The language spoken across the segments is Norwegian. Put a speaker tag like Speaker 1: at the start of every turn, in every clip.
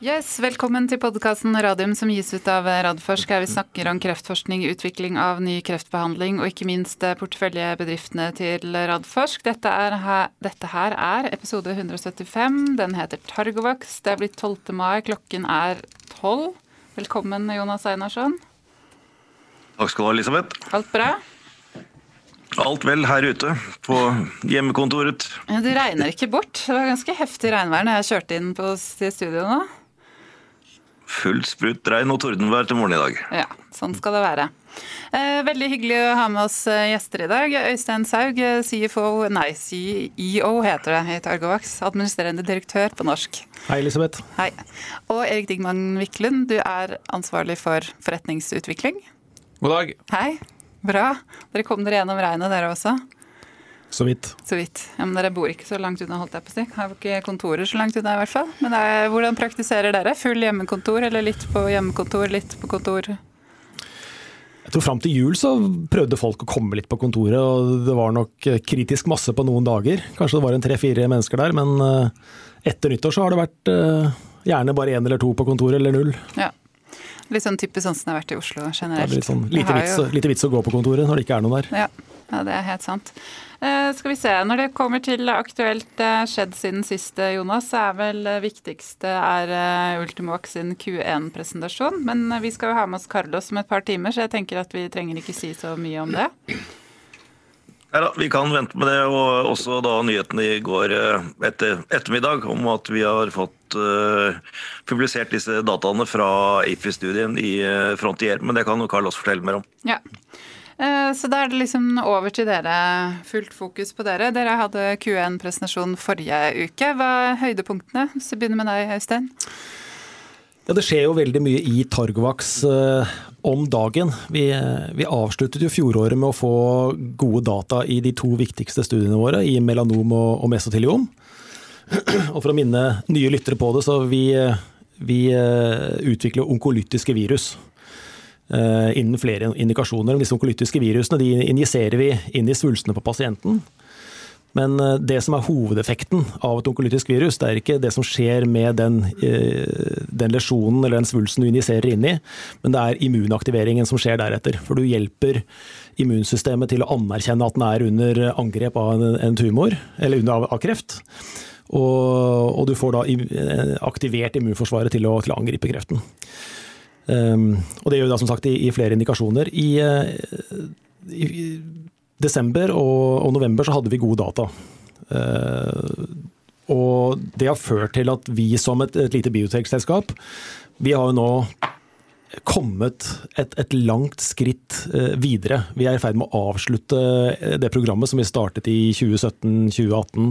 Speaker 1: Yes, Velkommen til podkasten Radium som gis ut av Radforsk, her vi snakker om kreftforskning, utvikling av ny kreftbehandling og ikke minst porteføljebedriftene til Radforsk. Dette, er her, dette her er episode 175. Den heter Targovax. Det er blitt 12. mai, klokken er 12. Velkommen, Jonas Einarsson.
Speaker 2: Takk skal du ha, Elisabeth.
Speaker 1: Alt bra?
Speaker 2: Alt vel her ute på hjemmekontoret.
Speaker 1: Du regner ikke bort. Det var ganske heftig regnvær når jeg kjørte inn på, til studio nå.
Speaker 2: Fullt sprut regn og tordenvær til morgen i dag.
Speaker 1: Ja, sånn skal det være. Eh, veldig hyggelig å ha med oss eh, gjester i dag. Øystein Saug, eh, CFO, nei, CEO heter det i Targovax. Administrerende direktør på norsk.
Speaker 3: Hei, Elisabeth.
Speaker 1: Hei. Og Erik Digman Wiklund, du er ansvarlig for forretningsutvikling.
Speaker 4: God dag.
Speaker 1: Hei. Bra. Dere kom dere gjennom regnet, dere også?
Speaker 3: Så vidt.
Speaker 1: Så vidt. Ja, men Dere bor ikke så langt unna, holdt jeg på å si. Har ikke kontorer så langt unna, i hvert fall. Men er, hvordan praktiserer dere? Full hjemmekontor, eller litt på hjemmekontor, litt på kontor?
Speaker 3: Jeg tror Fram til jul så prøvde folk å komme litt på kontoret, og det var nok kritisk masse på noen dager. Kanskje det var en tre-fire mennesker der, men eh, etter nyttår så har det vært eh, gjerne bare én eller to på kontoret, eller null.
Speaker 1: Ja. Litt sånn typisk sånn som det har vært i Oslo generelt.
Speaker 3: Det er litt sånn, lite, vits, jo... lite vits å gå på kontoret når det ikke er noen der.
Speaker 1: Ja. Ja, det er helt sant. Eh, skal vi se, Når det kommer til aktuelt eh, skjedd siden sist, eh, Jonas, så er vel det viktigste er eh, Ultimovax sin Q1-presentasjon. Men eh, vi skal jo ha med oss Carlos om et par timer, så jeg tenker at vi trenger ikke si så mye om det.
Speaker 2: Ja, da, Vi kan vente med det, og også da nyhetene i går eh, etter ettermiddag om at vi har fått uh, publisert disse dataene fra AFI-studien i uh, Frontier. Men det kan jo Carlos fortelle mer om.
Speaker 1: Ja. Uh, så da er det liksom over til dere. Fullt fokus på dere. Dere hadde Q1-presentasjon forrige uke. Hva er høydepunktene? Så begynner med deg, Øystein.
Speaker 3: Ja, Det skjer jo veldig mye i Targovax eh, om dagen. Vi, vi, avsluttet jo fjoråret med å få gode data i de to viktigste studiene våre, i melanom og, og mesoteliom. Og for å minne nye lyttere på det, så vi, vi eh, utvikler onkolytiske virus eh, innen flere indikasjoner. Disse onkolytiske virusene de injiserer vi inn i svulstene på pasienten. Men eh, det som er hovedeffekten av et onkolytisk virus, det er ikke det som skjer med den, eh, den lesjonen eller den svulsten du injiserer inn i, men det er immunaktiveringen som skjer deretter. For du hjelper immunsystemet til å anerkjenne at den er under angrep av en tumor, eller under av kreft. Og, og du får da eh, aktivert immunforsvaret til å, til å angripe kreften. Um, og det gjør vi da som sagt i, i flere indikasjoner. I, i desember og, og, november så hadde vi gode data. Uh, og det har ført til at vi som et, et lite biotekselskap, vi har jo nå kommet et, et langt skritt uh, videre. Vi er i ferd med å avslutte eh, det programmet som vi startet i 2017-2018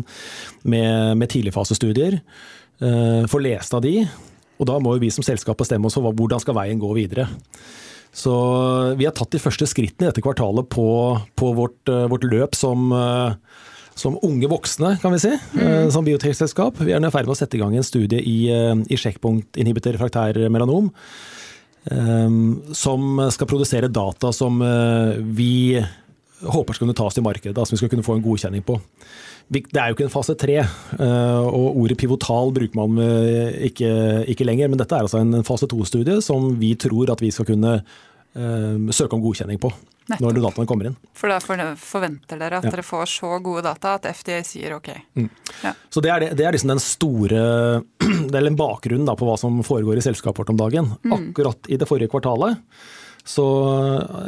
Speaker 3: med, med tidligfasestudier. Få lest av de. Og da må jo vi som selskap bestemme oss for hvordan skal veien gå videre. Så vi har tatt de første skrittene i dette kvartalet på, på vårt, eh, vårt, løp som, eh, som, unge voksne, kan vi si, eh, mm. som biotekselskap. Vi er i ferd med å sette i gang en studie i, i sjekkpunktinhibitor refraktær melanom. Som skal produsere data som vi håper skal kunne tas til markedet, som vi skal kunne få en godkjenning på. Det er jo ikke en fase tre, og ordet pivotal bruker man ikke, ikke lenger. Men dette er altså en fase to-studie som vi tror at vi skal kunne uh, søke om godkjenning på Nettopp. når dataene kommer inn.
Speaker 1: For da forventer dere at ja. dere får så gode data at FDA sier ok. Mm.
Speaker 3: Ja. Så Det er, det, er liksom den store er en bakgrunnen da, på hva som foregår i selskapet vårt om dagen. Mm. Akkurat i det forrige kvartalet så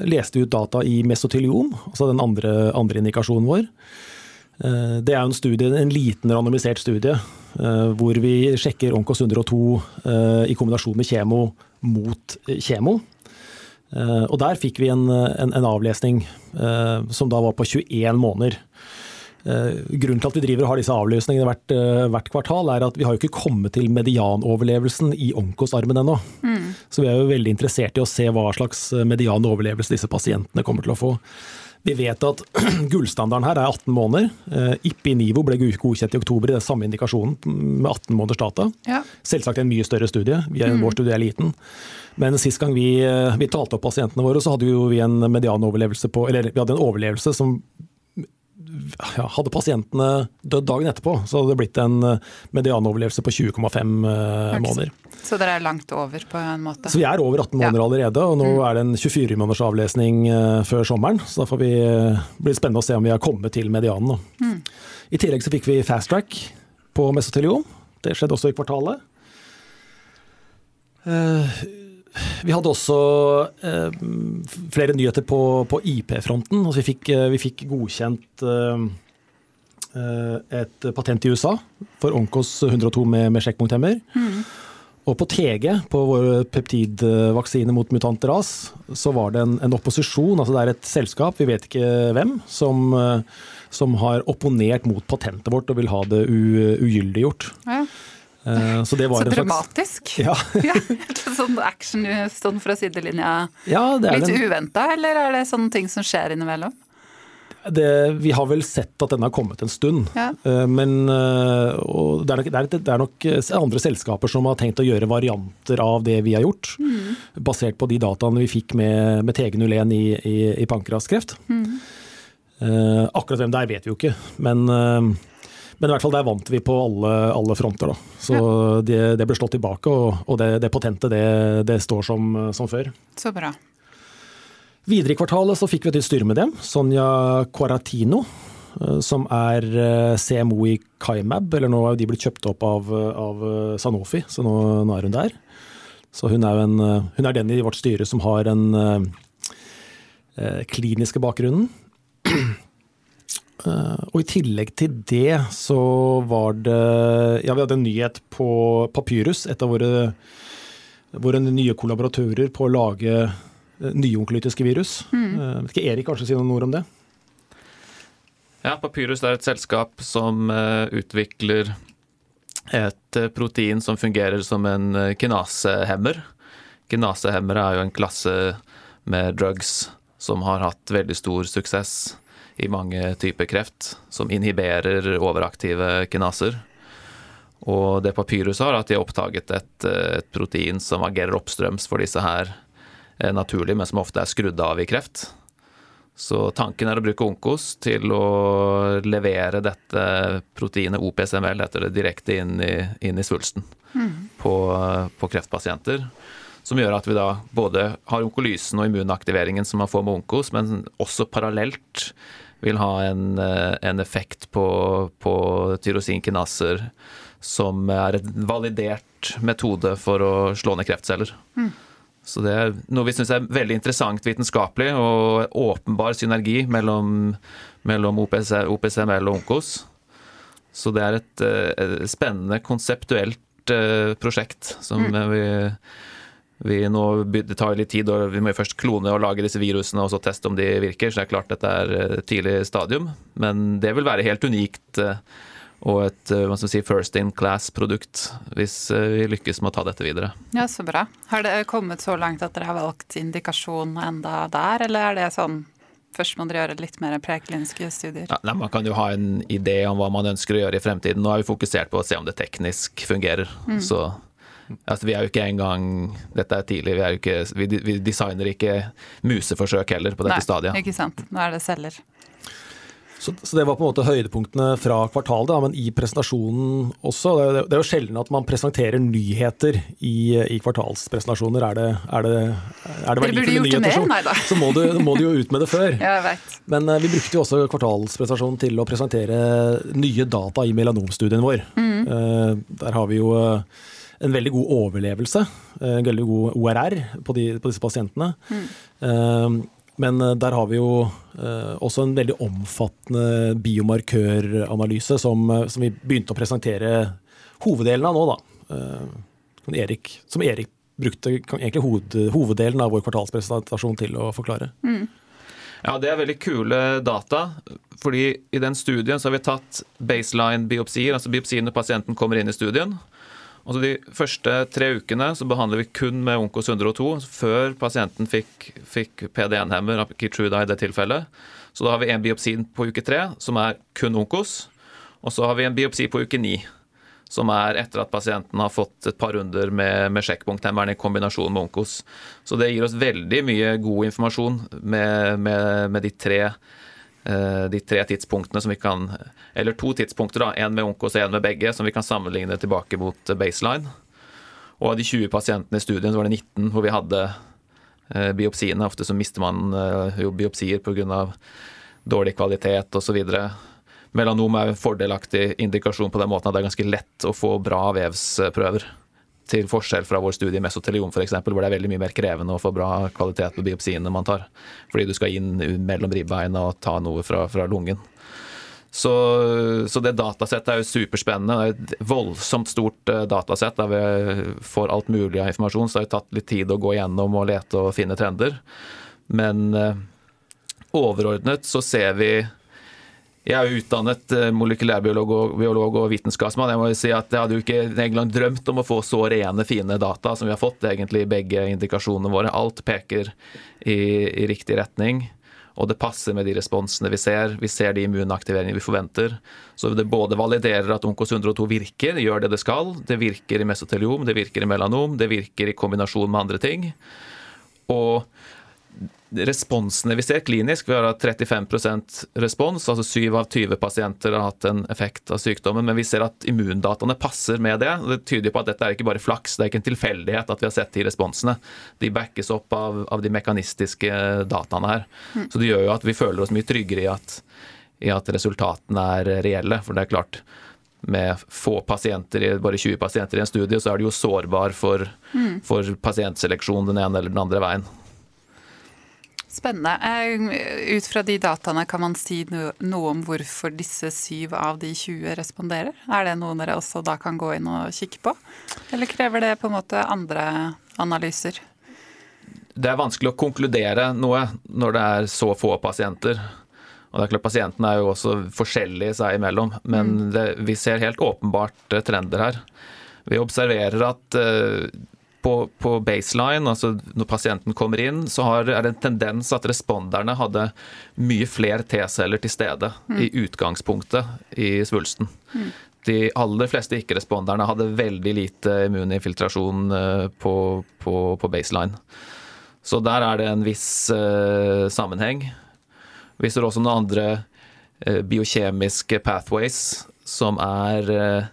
Speaker 3: leste vi ut data i mesoteliom, altså den andre, andre indikasjonen vår. Eh, det er en, studie, en liten randomisert studie eh, hvor vi sjekker Onkos 102 i kombinasjon med kjemo mot kjemo. Eh, og der fikk vi en, en, en avlesning eh, som da var på 21 måneder. Eh, grunnen til at vi driver og har disse avløsningene hvert, hvert, kvartal, er at vi har jo ikke kommet til medianoverlevelsen i onkosarmen ennå. Mm. Så vi er jo veldig interessert i å se hva slags medianoverlevelse disse pasientene kommer til å få. Vi vet at gullstandarden her er 18 måneder. Ippi-Nivo ble godkjent i oktober i den samme indikasjonen med 18 måneders data. Ja. Selvsagt en mye større studie, mm. vår studie er liten. Men sist gang vi, eh, vi talte opp pasientene våre, så hadde vi en medianoverlevelse på Eller vi hadde en overlevelse som ja, Hadde pasientene dødd dagen etterpå, så hadde det blitt en medianoverlevelse på 20,5 måneder.
Speaker 1: Så dere er langt over på en måte?
Speaker 3: Så vi er over 18 måneder ja. allerede, og nå mm. er det en 24 måneders avlesning før sommeren. Så da får vi, blir det spennende å se om vi har kommet til medianen. Mm. I tillegg så fikk vi fast track på mesoteliom. Det skjedde også i kvartalet. Vi hadde også eh, flere nyheter på, på IP-fronten. Altså vi, eh, vi, fikk, godkjent eh, et patent i USA for Onkos 102 med, med sjekkpunkthemmer. Mm. Og på TG, på vår peptidvaksine mot mutant ras, så var det en, en, opposisjon. altså Det er et selskap, vi vet ikke hvem, som, som har opponert mot patentet vårt og vil ha det ugyldiggjort. Ja.
Speaker 1: Eh, så, det var så dramatisk. Slags, ja. ja. sånn action sånn fra sidelinja. Ja, Litt den... uventa, eller er det sånne ting som skjer innimellom?
Speaker 3: Det, vi har vel sett at den har kommet en stund. Ja. Eh, men eh, det er, nok, det, er nok, andre selskaper som har tenkt å gjøre varianter av det vi har gjort. Mm. Basert på de dataene vi fikk med, med TG01 i, i, i pankraskreft. Mm. Akkurat hvem det er vet vi jo ikke. Men men i hvert fall der vant vi på alle, alle fronter. Da. Så ja. det, det, ble slått tilbake, og, og det, det potente det, det står som, som, før.
Speaker 1: Så bra.
Speaker 3: Videre i kvartalet så fikk vi et nytt styremedlem, Sonja Quaratino. Eh, som er eh, CMO i Kaimab, eller nå har de blitt kjøpt opp av, av Sanofi, så nå, nå, er hun der. Så hun er, en, hun er, den i vårt styre som har den eh, kliniske bakgrunnen. Eh, og i tillegg til det så var det Ja, vi hadde en nyhet på Papyrus, et av våre, våre nye kollaboratører på å lage eh, nye onkolytiske virus. Mm. Uh, vet ikke Erik kanskje si noen ord om det?
Speaker 4: Ja, Papyrus er et selskap som utvikler et protein som fungerer som en kinasehemmer. Kinasehemmere er jo en klasse med drugs som har hatt veldig stor suksess i mange typer kreft, som inhiberer overaktive kinaser. Og det Papyrus har, at de har oppdaget et, et protein som agerer oppstrøms for disse her eh, naturlig, men som ofte er skrudd av i kreft. Så tanken er å bruke Onkos til å levere dette proteinet OPSML heter det, direkte inn i, inn i svulsten mm. på, på, kreftpasienter. Som gjør at vi da både har onkolysen og immunaktiveringen som man får med Onkos, men også parallelt vil ha en, eh, en effekt på, på tyrosinkinaser som er en validert metode for å slå ned kreftceller. Mm. Så det er noe vi syns er veldig interessant vitenskapelig, og åpenbar synergi mellom, mellom OPC, OPCML og Onkos. Så det er et, et eh, spennende konseptuelt eh, prosjekt som mm. vi nå, det tar litt tid, og vi må først klone og lage disse virusene og så teste om de virker. Så det er klart dette er et eh, tidlig stadium. Men det vil være helt unikt eh, og et eh, hva skal si, first in class-produkt hvis vi lykkes med å ta dette videre.
Speaker 1: Ja, Så bra. Har det kommet så langt at dere har valgt indikasjon enda der, eller er det sånn Først må dere gjøre litt mer prekliniske studier.
Speaker 4: Ja, nei, man kan jo ha en idé om hva man ønsker å gjøre i fremtiden. Nå har vi fokusert på å se om det teknisk fungerer. Mm. Så Altså, vi er jo ikke engang Dette er tidlig, vi, er ikke, vi, vi designer ikke museforsøk heller på dette Nei, stadiet.
Speaker 1: Ikke sant. Nå er det selger.
Speaker 3: Så, så, det var på en måte høydepunktene fra kvartalet, da, men i presentasjonen også. Det, det, det, er jo sjelden at man presenterer nyheter i, i kvartalspresentasjoner. Er det, er det, er det verdifulle nyheter, så, så må, du, må, du, jo ut med det før.
Speaker 1: Ja.
Speaker 3: Men uh, vi brukte jo også kvartalspresentasjonen til å presentere nye data i melanomstudien vår. Mm. Uh, der har vi jo uh, en veldig god overlevelse, eh, en veldig god ORR på, de, på disse pasientene. Mm. Eh, men eh, der har vi jo også en veldig omfattende biomarkøranalyse som, som vi begynte å presentere hoveddelen av nå, da. Erik, som Erik brukte egentlig hoved, hoveddelen av vår kvartalspresentasjon til å forklare. Mm.
Speaker 4: Ja, det er veldig kule data. fordi i den studien så har vi tatt baseline biopsier, altså biopsien når pasienten kommer inn i studien. Altså De første tre ukene så behandler vi kun med Onkos 102 før pasienten fikk, fikk PD1-hemmer, Kitruda i det tilfellet. Så da har vi en biopsi på uke tre som er kun Onkos. Og så har vi en biopsi på uke ni som er etter at pasienten har fått et par runder med, med sjekkpunkthemmeren i kombinasjon med Onkos. Så det gir oss veldig mye god informasjon med, med, med de tre de tre tidspunktene som vi kan Eller to tidspunkter, da, én med Onkos og én med begge, som vi kan sammenligne tilbake mot baseline. Og av de 20 pasientene i studien så var det 19 hvor vi hadde eh, biopsiene. Ofte så mister man eh, jo biopsier pga. dårlig kvalitet osv. Melanom er en fordelaktig indikasjon på den måten at det er ganske lett å få bra vevsprøver. Til forskjell fra vår studie i mesoteliom f.eks., hvor det er veldig mye mer krevende å få bra kvalitet på biopsiene man tar. Fordi du skal inn mellom ribbeina og ta noe fra, fra lungen. Så, så, det datasettet er jo superspennende. Det er et voldsomt stort eh, datasett der vi får alt mulig av informasjon. Så det har tatt litt tid å gå gjennom og lete og finne trender. Men eh, overordnet så ser vi jeg er jo utdannet eh, molekylærbiolog og, og vitenskapsmann. Jeg må jo si at jeg hadde jo ikke engang drømt om å få så rene, fine data som vi har fått egentlig begge indikasjonene våre. Alt peker i, i riktig retning, og det passer med de responsene vi ser. Vi ser de immunaktiveringene vi forventer. Så det både validerer at Onkos 102 virker, gjør det det skal. Det virker i mesoteliom, det virker i melanom, det virker i kombinasjon med andre ting. Og responsene vi ser klinisk, vi har hatt 35% respons, altså 7 av 20 pasienter har hatt en effekt av sykdommen, men vi ser at immundataene passer med det. Det tyder på at dette er ikke bare flaks, det er ikke en tilfeldighet at vi har sett de responsene. De backes opp av, av de mekanistiske dataene her. Mm. Så det gjør jo at vi føler oss mye tryggere i at, i at resultatene er reelle. For det er klart, med få pasienter, bare 20 pasienter i en studie, så er du jo sårbar for, mm. for pasientseleksjon den ene eller den andre veien.
Speaker 1: Spennende. Eh, ut fra de dataene, kan man si noe om hvorfor disse syv av de 20 responderer? Er det noe dere også da kan gå inn og kikke på? Eller krever det på en måte andre analyser?
Speaker 4: Det er vanskelig å konkludere noe når det er så få pasienter. Og det er klart Pasientene er jo også forskjellige seg imellom, men mm. det, vi ser helt åpenbart eh, trender her. Vi observerer at uh, på, på, baseline, altså når pasienten kommer inn, så har, er det en tendens at responderne hadde mye flere T-celler til stede mm. i utgangspunktet i svulsten. Mm. De aller fleste ikke-responderne hadde veldig lite immuninfiltrasjon eh, på, på, på, baseline. Så der er det en viss uh, sammenheng. Vi ser også noen andre uh, biokjemiske pathways som er uh,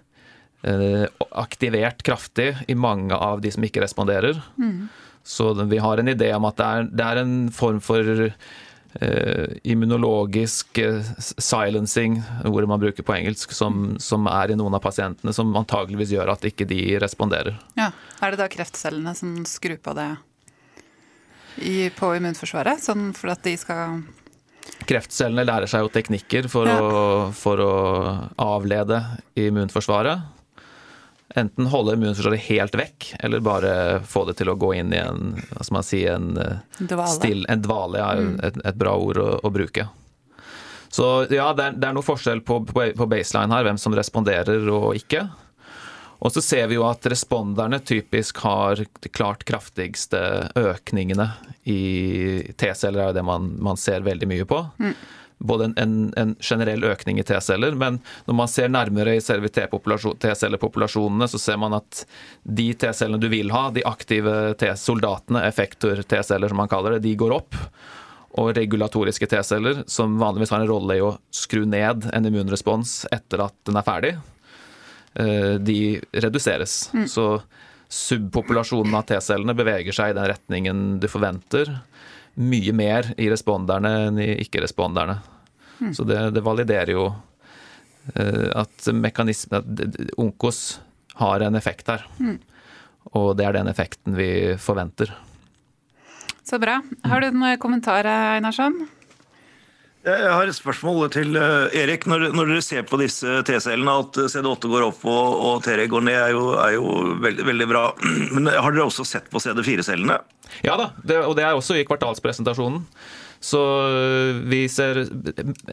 Speaker 4: aktivert kraftig i mange av de som ikke responderer. Mm. Så vi har en idé om at det er, det er en form for eh, immunologisk eh, silencing, ordet man bruker på engelsk, som, mm. som, er i noen av pasientene, som antageligvis gjør at ikke de responderer.
Speaker 1: Ja, Er det da kreftcellene som skrur på det i, på immunforsvaret, sånn for at de skal
Speaker 4: Kreftcellene lærer seg jo teknikker for, ja. å, for å avlede immunforsvaret. Enten holde immunforsvaret helt vekk, eller bare få det til å gå inn i en hva skal man si, en eh,
Speaker 1: dvale.
Speaker 4: Still, en dvale ja, mm. et, et, bra ord å, å, bruke. Så ja, det er, det er noe forskjell på, på, baseline her, hvem som responderer og ikke. Og så ser vi jo at responderne typisk har de klart kraftigste økningene i T-celler, er jo det man, man, ser veldig mye på. Mm både en, en, en, generell økning i T-celler, men når man ser nærmere i selve T-cellepopulasjonene, så ser man at de T-cellene du vil ha, de aktive T-soldatene, effektor-T-celler som man kaller det, de går opp. Og regulatoriske T-celler, som vanligvis har en rolle i å skru ned en immunrespons etter at den er ferdig, eh, de reduseres. Mm. Så subpopulasjonen av T-cellene beveger seg i den retningen du forventer mye mer i responderne enn i ikke-responderne. Mm. Så det, det, validerer jo uh, at mekanismen at Onkos har en effekt her. Mm. Og det er den effekten vi forventer.
Speaker 1: Så bra. Har du noen kommentarer, Einarsson?
Speaker 2: Jeg har et spørsmål til eh, Erik. Når, når dere ser på disse T-cellene, at CD8 går opp og, og TR går ned, er jo, er jo veldig, veldig, bra. Men har dere også sett på CD4-cellene?
Speaker 4: Ja da, det, og det er også i kvartalspresentasjonen. Så øh, vi ser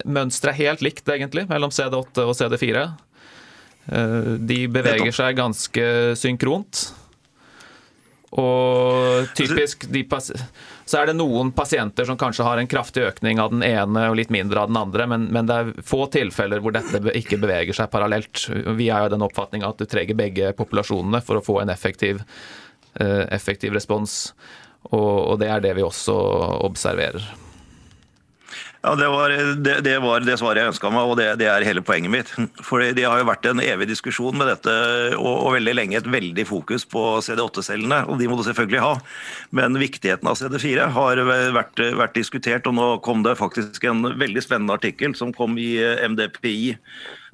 Speaker 4: mønsteret helt likt, egentlig, mellom CD8 og CD4. Øh, de beveger seg ganske synkront. Og typisk de Så er det noen pasienter som kanskje har en kraftig økning av den ene og litt mindre av den andre, men, men det er få tilfeller hvor dette ikke beveger seg parallelt. Vi er jo den oppfatning at du trenger begge populasjonene for å få en effektiv, uh, effektiv respons. Og, og, det er det vi også observerer.
Speaker 2: Ja, det var det, det, var det svaret jeg ønska meg, og det, det, er hele poenget mitt. For Det har jo vært en evig diskusjon med dette, og, og veldig lenge et veldig fokus på CD8-cellene. og De må du selvfølgelig ha. Men viktigheten av CD4 har vært, vært, diskutert, og nå kom det faktisk en veldig spennende artikkel som kom i MDPI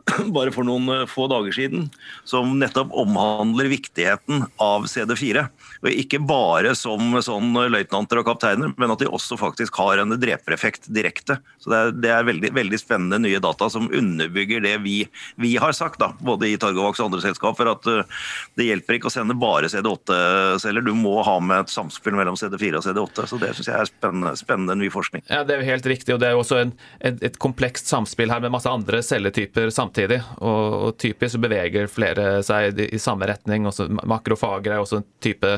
Speaker 2: bare for noen få dager siden, som nettopp omhandler viktigheten av CD4. Og ikke bare som sånn løytnanter og kapteiner, men at de også faktisk har en drepereffekt direkte. Så Det er, det er veldig, veldig, spennende nye data som underbygger det vi, vi har sagt, da, både i Targovax og andre selskaper, at uh, det hjelper ikke å sende bare CD8-celler. Du må ha med et samspill mellom CD4 og CD8. Så Det syns jeg er spennende, spennende, ny forskning.
Speaker 4: Ja, Det er jo helt riktig. og Det er jo også en, et, et, komplekst samspill her med masse andre celletyper samtidig. Og, og typisk beveger flere seg i, i samme retning. Også makrofager er også en type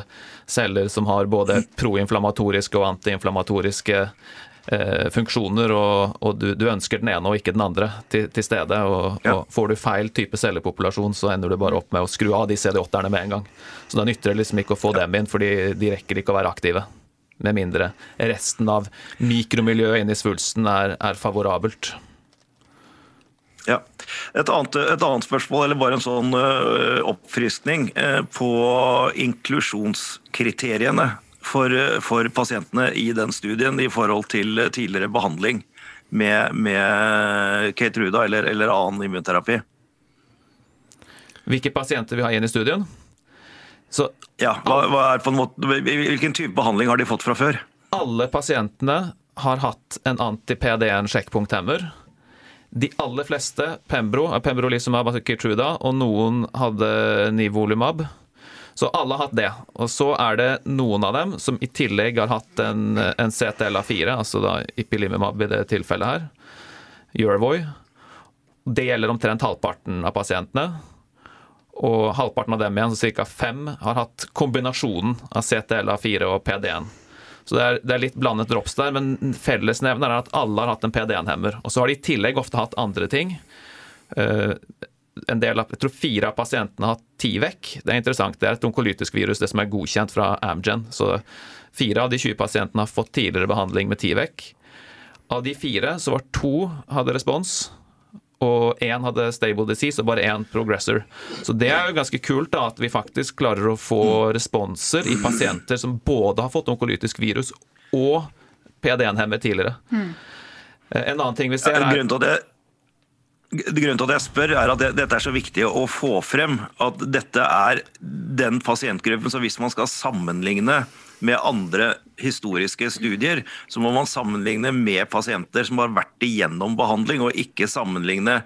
Speaker 4: celler som har både proinflamatoriske og antiinflamatoriske eh, funksjoner, og, og du, du, ønsker den ene og ikke den andre til, til stede. Og, ja. og, Får du feil type cellepopulasjon, så ender du bare opp med å skru av de CD8-erne med en gang. Så da nytter det liksom ikke å få ja. dem inn, for de rekker ikke å være aktive. Med mindre resten av mikromiljøet inni svulsten er, er favorabelt.
Speaker 2: Ja. Et annet, et annet, spørsmål, eller bare en sånn uh, oppfriskning uh, på inklusjonskriteriene for, uh, for, pasientene i den studien i forhold til tidligere behandling med, med Ruda eller, eller annen immunterapi.
Speaker 4: Hvilke pasienter vi har igjen i studien?
Speaker 2: Så, ja, hva, hva måte, Hvilken type behandling har de fått fra før?
Speaker 4: Alle pasientene har hatt en anti-PD1 sjekkpunkthemmer de aller fleste Pembro, pembrolizumab, altså Keytruda, og noen hadde Nivolumab. Så alle har hatt det. Og så er det noen av dem som i tillegg har hatt en, en CTLA4, altså da ipilimumab i det tilfellet her, Eurovoy. Det gjelder omtrent halvparten av pasientene. Og halvparten av dem igjen, så ca. fem, har hatt kombinasjonen av CTLA4 og PD1. Så det er, det er litt blandet drops der, men fellesnevneren er at alle har hatt en PD1-hemmer. Og så har de i tillegg ofte hatt andre ting. Uh, en del av, jeg tror fire av pasientene har hatt Tivec. Det er interessant. Det er et onkolytisk virus, det som er godkjent fra Amgen. Så fire av de 20 pasientene har fått tidligere behandling med Tivec. Av de fire så var to hadde respons, og én hadde stable disease og bare én progressor. Så det er jo ganske kult da, at vi faktisk klarer å få responser i pasienter som både har fått onkolytisk virus og PD1-hemmer tidligere. Mm. En annen ting vi ser er
Speaker 2: Grunnen til at jeg Grunnen til at jeg spør, er at det, dette er så viktig å få frem. At dette er den pasientgruppen som hvis man skal sammenligne med andre historiske studier, så må man sammenligne med pasienter som har vært igjennom behandling, og ikke sammenligne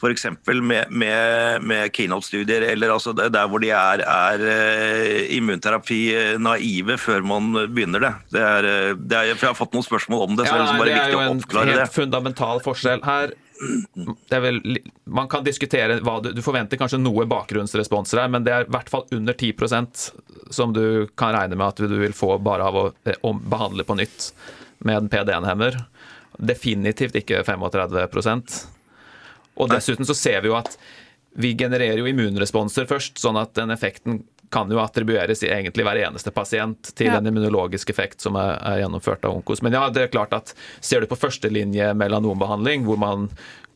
Speaker 2: f.eks. med, med, med keynote-studier eller altså der hvor de er, er eh, immunterapi naive før man begynner det. det, er, eh, det er, jeg har fått noen spørsmål om det, så ja, det er liksom bare viktig å oppklare det. Det er jo en helt
Speaker 4: fundamental forskjell her vel, man kan diskutere hva du, du forventer kanskje noe bakgrunnsresponser her, men det er i hvert fall under 10% som du kan regne med at du vil få bare av å, eh, å behandle på nytt med en PD1-hemmer. Definitivt ikke 35% Og dessuten så ser vi jo at vi genererer jo immunresponser først, sånn at den effekten kan jo attribueres i egentlig hver eneste pasient til ja. en immunologisk effekt som er, er, gjennomført av Onkos. Men ja, det er klart at ser du på førstelinje melanombehandling, hvor man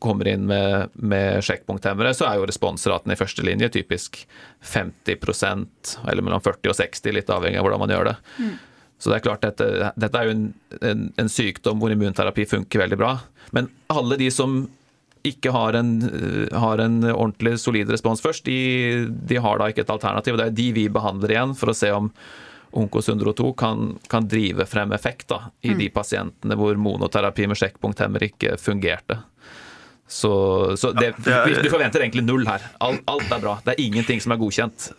Speaker 4: kommer inn med, med sjekkpunkthemmere, så er jo responsraten i første linje typisk 50% eller mellom 40 og 60, litt avhengig av hvordan man gjør det. Mm. Så det er klart, dette, dette er jo en, en, en sykdom hvor immunterapi funker veldig bra. Men alle de som ikke har en, eh, har en, ordentlig solid respons først, de, de, har da ikke et alternativ. Det er de vi behandler igjen for å se om Onkos 102 kan, kan drive frem effekt da, i mm. de pasientene hvor monoterapi med sjekkpunkthemmer ikke fungerte. Så, så det, du forventer egentlig null her. Alt, alt er bra. Det er ingenting som er godkjent.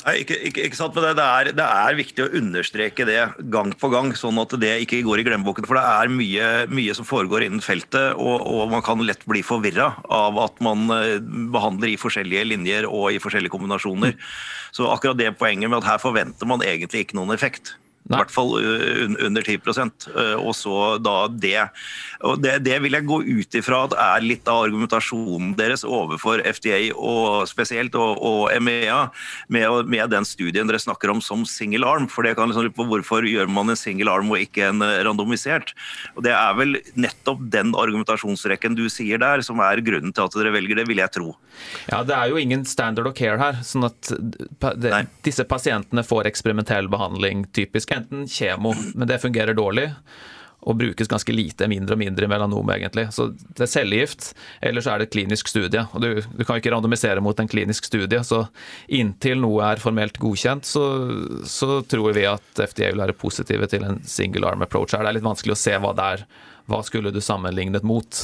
Speaker 2: Nei, ikke, ikke, ikke, sant, men det, det, er, det, er, viktig å understreke det gang på gang, sånn at det ikke går i glemmeboken. For det er mye, mye som foregår innen feltet, og, og man kan lett bli forvirra av at man eh, behandler i forskjellige linjer og i forskjellige kombinasjoner. Så akkurat det poenget med at her forventer man egentlig ikke noen effekt. I hvert fall under 10% Og så da det. Og det, det vil jeg gå ut ifra at er litt av argumentasjonen deres overfor FDA og spesielt og, og MEA med, med, den studien dere snakker om som single arm. For det kan liksom lure på hvorfor gjør man en single arm og ikke en randomisert. Og Det er vel nettopp den argumentasjonsrekken du sier der som er grunnen til at dere velger det, vil jeg tro.
Speaker 4: Ja, det er jo ingen standard of care her. sånn at det, disse pasientene får eksperimentell behandling typisk enten kjemo, men det fungerer dårlig. Og brukes ganske lite, mindre og mindre i melanom, egentlig. Så det er cellegift, eller så er det et klinisk studie. Og du, du kan ikke randomisere mot en klinisk studie, så inntil noe er formelt godkjent, så, så tror vi at FDA vil være positive til en single arm approach her. Det er litt vanskelig å se hva det er. Hva skulle du sammenlignet mot?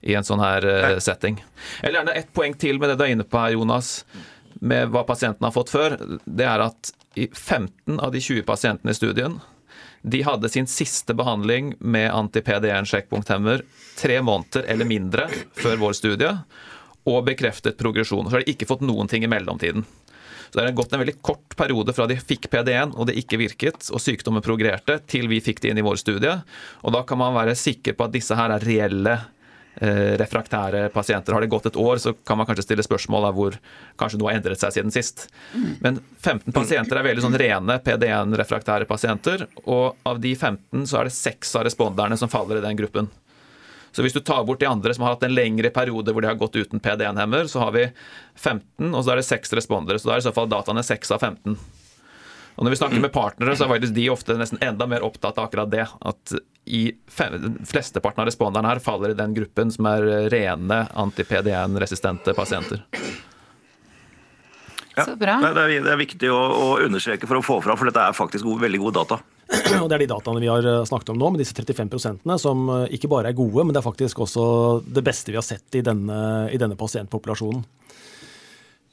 Speaker 4: i en sånn her uh, setting. Eller gjerne ett poeng til med det du er inne på her, Jonas, med hva pasienten har fått før. Det er at 15 av de 20 pasientene i studien de hadde sin siste behandling med anti-PD1 sjekkpunkthemmer tre måneder eller mindre før vår studie, og bekreftet progresjon. Så har de ikke fått noen ting i mellomtiden. Så Det har gått en veldig kort periode fra de fikk PD1 og det ikke virket, og sykdommen progrerte, til vi fikk det inn i vår studie. Og Da kan man være sikker på at disse her er reelle refraktære pasienter. Har det gått et år, så kan man kanskje stille spørsmål av hvor kanskje noe har endret seg siden sist. Men 15 pasienter er veldig sånn rene PD1-refraktære pasienter, og av de 15 så er det seks av responderne som faller i den gruppen. Så hvis du tar bort de andre som har hatt en lengre periode hvor de har gått uten PD1-hemmer, så har vi 15, og så er det seks respondere. Så da er i så fall dataene 6 av 15. Og når vi snakker med partnere, så er faktisk de ofte nesten enda mer opptatt av akkurat det. At i flesteparten av responderne her faller i den gruppen som er rene anti-PD1-resistente pasienter.
Speaker 2: Ja, Så bra. Det er, det er viktig å, å, understreke for å få fram, for dette er faktisk gode, veldig gode data.
Speaker 3: Og Det er de dataene vi har eh, snakket om nå, med disse 35% som eh, ikke bare er gode, men det er faktisk også det beste vi har sett i denne, i denne pasientpopulasjonen.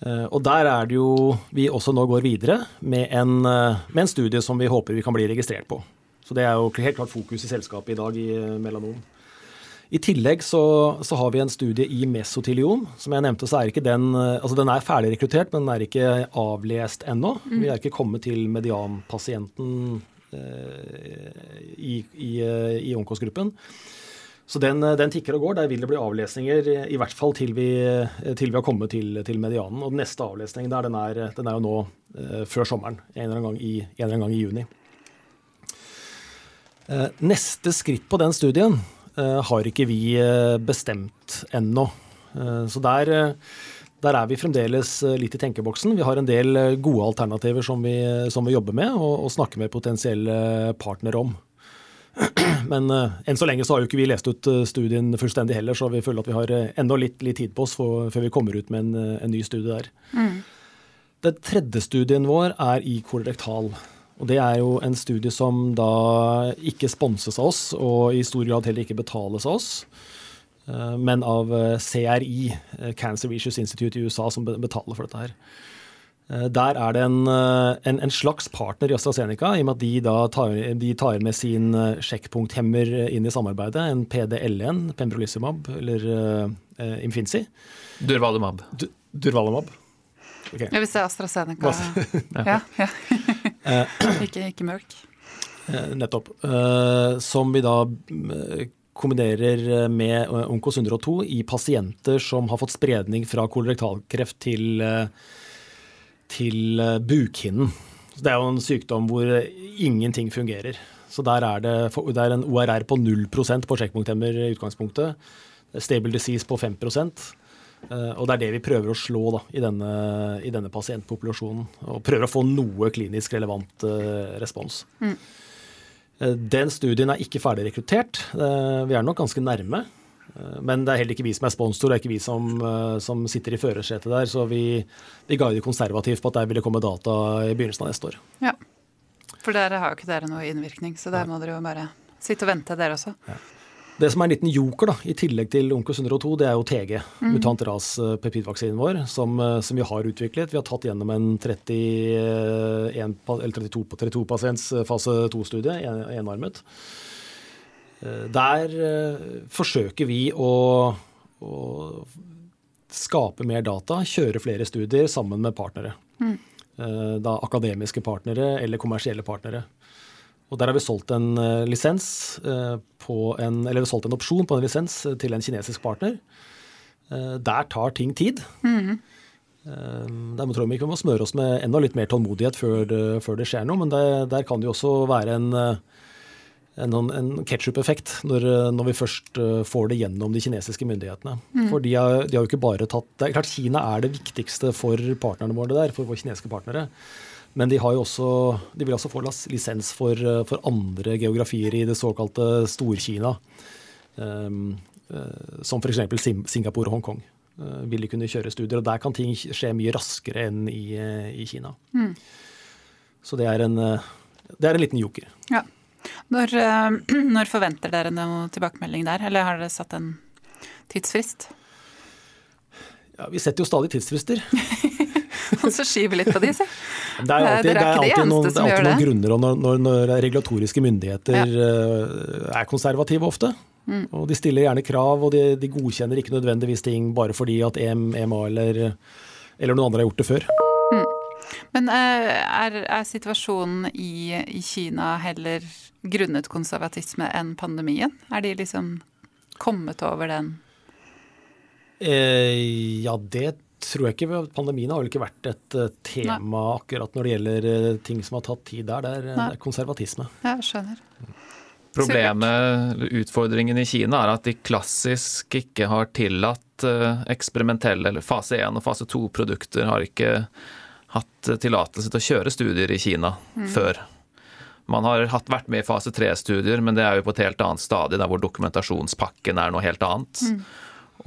Speaker 3: Eh, og der er det jo vi også nå går videre med en, eh, med en, studie som vi håper vi kan bli registrert på. Så det er jo helt klart fokus i selskapet i dag i eh, melanom. I tillegg så, så har vi en studie i mesotilion. Som jeg nevnte, så er ikke den altså den er ferdig rekruttert, men den er ikke avlest ennå. Mm. Vi er ikke kommet til medianpasienten eh, i, i, i onkosgruppen. Så den, eh, den, tikker og går. Der vil det bli avlesninger, i hvert fall til vi, til vi har kommet til, til, medianen. Og den neste avlesningen der, den er, den er jo nå eh, før sommeren. En eller, gang i, en eller annen gang i juni. Eh, neste skritt på den studien eh, har ikke vi bestemt ennå. så der, der, er vi fremdeles litt i tenkeboksen. Vi har en del gode alternativer som vi, som vi jobber med og, og snakker med potensielle partnere om. Men uh, enn så lenge så har jo ikke vi lest ut uh, studien fullstendig heller, så vi føler at vi har uh, enda litt, litt, tid på oss for, før vi kommer ut med en, en ny studie der. Mm. Den tredje studien vår er i kolorektal. Og Det er jo en studie som da ikke sponses av oss, og i stor grad heller ikke betales av oss, men av CRI, Cancer Research Institute i USA, som betaler for dette her. Eh, der er det en, eh, en, en, slags partner i AstraZeneca, i og med at de da tar, de tar med sin eh, sjekkpunkthemmer inn i samarbeidet. En PDL1, pembrolizumab, eller uh, Imfinzi.
Speaker 4: Durvalumab.
Speaker 3: Du, Durvalumab.
Speaker 1: Okay. Ja, hvis det er AstraZeneca. ja, ja. ikke, ikke mørk.
Speaker 3: Nettopp. Uh, som vi da kombinerer med Onkos 102 i pasienter som har fått spredning fra kolorektalkreft til uh, til eh, bukhinnen. Det er jo en sykdom hvor ingenting fungerer. Så der er det, det er en ORR på 0% på sjekkpunkthemmer i utgangspunktet. Stable disease på 5 eh, og det er det vi prøver å slå da, i, denne, i denne pasientpopulasjonen. Og prøver å få noe klinisk relevant respons. Mm. Den studien er ikke ferdig rekruttert. Vi er nok ganske nærme. Eh, men det er heller ikke vi som er sponsor, det er ikke vi som, eh, som sitter i førersetet der. Så vi, vi guider konservativt på at der ville komme data i begynnelsen av neste år.
Speaker 1: Ja, for der har jo ikke dere noe innvirkning, så der må dere jo bare sitte og vente, dere også. Ja.
Speaker 3: Det som er en liten joker, da, i tillegg til Onkos 102, det er jo TG, mm. mutant ras eh, pepidvaksinen vår, som, som, vi har utviklet. Vi har tatt gjennom en 31, eller 32, 32 pasients fase 2-studie, enarmet. Eh, der eh, forsøker vi å, å, skape mer data, kjøre flere studier sammen med partnere. Mm. Da akademiske partnere eller kommersielle partnere. Og der har vi solgt en lisens på en, eller solgt en opsjon på en lisens til en kinesisk partner. Der tar ting tid. Mm. Der tror jeg vi må smøre oss med enda litt mer tålmodighet før det, før det skjer noe. Men det, der kan det jo også være en en, en ketsjup-effekt når, når, vi først eh, får det gjennom de kinesiske myndighetene. Mm. For de har, de har, jo ikke bare tatt det er klart Kina er det viktigste for partnerne våre der, for våre kinesiske partnere. Men de, har jo også, de vil også få lisens for, eh, for andre geografier i det såkalte Stor-Kina. Um, som f.eks. Singapore og Hongkong. Vil de kunne kjøre studier. og Der kan ting skje mye raskere enn i, i Kina. Mm. Så det er, en, det er en liten joker.
Speaker 1: Ja. Når, eh, når, forventer dere noe tilbakemelding der, eller har dere satt en tidsfrist?
Speaker 3: Ja, Vi setter jo stadig tidsfrister.
Speaker 1: og så skyver litt på de, si.
Speaker 3: Det er alltid, det er alltid, noen, det er alltid noen grunner når, når, når, regulatoriske myndigheter ja. Eh, er konservative ofte. Mm. Og De stiller gjerne krav, og de, de, godkjenner ikke nødvendigvis ting bare fordi at EMA eller, eller noen andre har gjort det før.
Speaker 1: Men eh, er, er situasjonen i, i, Kina heller grunnet konservatisme enn pandemien? Er de liksom kommet over den?
Speaker 3: Eh, ja, det tror jeg ikke. Pandemien har vel ikke vært et uh, tema Nei. akkurat når det gjelder uh, ting som har tatt tid der. Det er, det er konservatisme.
Speaker 1: Ja, skjønner.
Speaker 4: Problemet, utfordringen i Kina, er at de klassisk ikke har tillatt eksperimentelle, eller fase 1 og fase 2-produkter har ikke hatt tillatelse til å kjøre studier i Kina mm. før. Man har hatt, vært med i fase tre-studier, men det er jo på et helt annet stadie, der hvor dokumentasjonspakken er noe helt annet. Mm.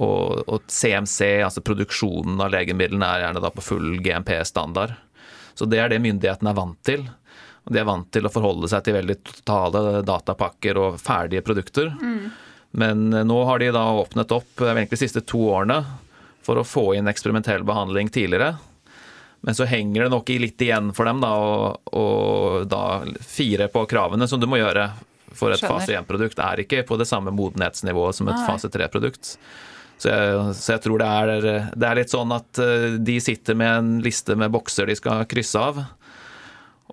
Speaker 4: Og, og, CMC, altså produksjonen av legemidlene, er gjerne da på full GMP-standard. Så det er det myndighetene er vant til. De er vant til å forholde seg til veldig totale datapakker og ferdige produkter. Mm. Men nå har de da åpnet opp egentlig de siste to årene for å få inn eksperimentell behandling tidligere. Men så henger det nok litt igjen for dem, da, og, og da fire på kravene som du må gjøre for et Skjønner. fase 1-produkt, er ikke på det samme modenhetsnivået som et Nei. fase 3-produkt. Så jeg, så jeg, tror det er, det er litt sånn at eh, de sitter med en liste med bokser de skal krysse av.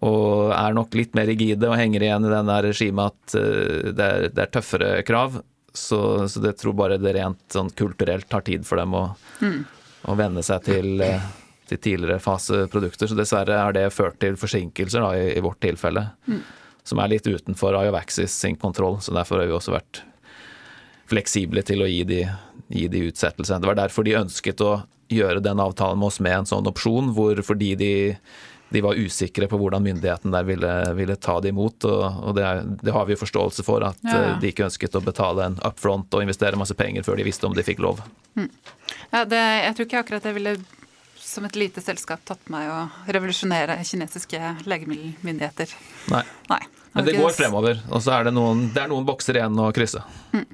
Speaker 4: Og er nok litt mer rigide og henger igjen i den regimet at eh, det er, det er tøffere krav. Så, så det tror bare det rent sånn kulturelt tar tid for dem å, mm. å venne seg til eh, til tidligere faseprodukter. Så dessverre har det ført til forsinkelser da, i, i, vårt tilfelle. Mm. Som er litt utenfor Iovaxis sin kontroll. Så derfor har vi også vært fleksible til å gi de, gi de utsettelse. Det var derfor de ønsket å gjøre den avtalen med oss med en sånn opsjon, hvor fordi de, de var usikre på hvordan myndigheten der ville, ville ta det imot. Og, og det, er, det, har vi forståelse for, at ja. ja. de ikke ønsket å betale en upfront og investere masse penger før de visste om de fikk lov. Mm.
Speaker 1: Ja, det, jeg tror ikke akkurat jeg ville som et lite selskap tatt meg å revolusjonere kinesiske legemiddelmyndigheter.
Speaker 4: Nei. Nei. Men det går fremover, og så er det noen, det er noen bokser igjen å krysse. Mm.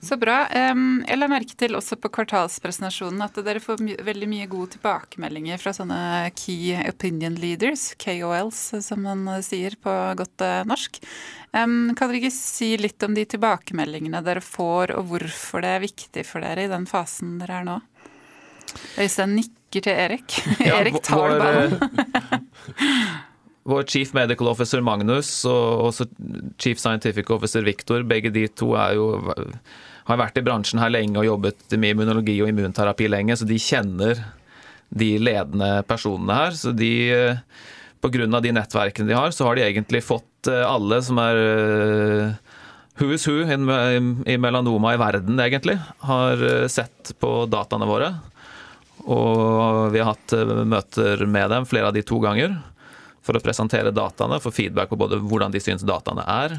Speaker 1: Så bra. Jeg la merke til også på kvartalspresentasjonen at dere får my veldig mye gode tilbakemeldinger fra sånne key opinion leaders, KOLs som man sier på godt eh, norsk. Kan dere ikke si litt om de tilbakemeldingene dere får, og hvorfor det er viktig for dere i den fasen dere er nå? Øystein nikker til Erik. Ja, Erik tar ballen.
Speaker 4: vår chief medical officer Magnus og også chief scientific officer Victor, begge de to er jo, har vært i bransjen her lenge og jobbet med immunologi og immunterapi lenge, så de kjenner de ledende personene her. Så de Pga. de nettverkene de har, så har de egentlig fått eh, alle som er eh, Who is who i melanoma i verden, egentlig, har eh, sett på dataene våre. Og vi har hatt eh, møter med dem, flere av de to ganger, for å presentere dataene, få feedback på både hvordan de syns dataene er,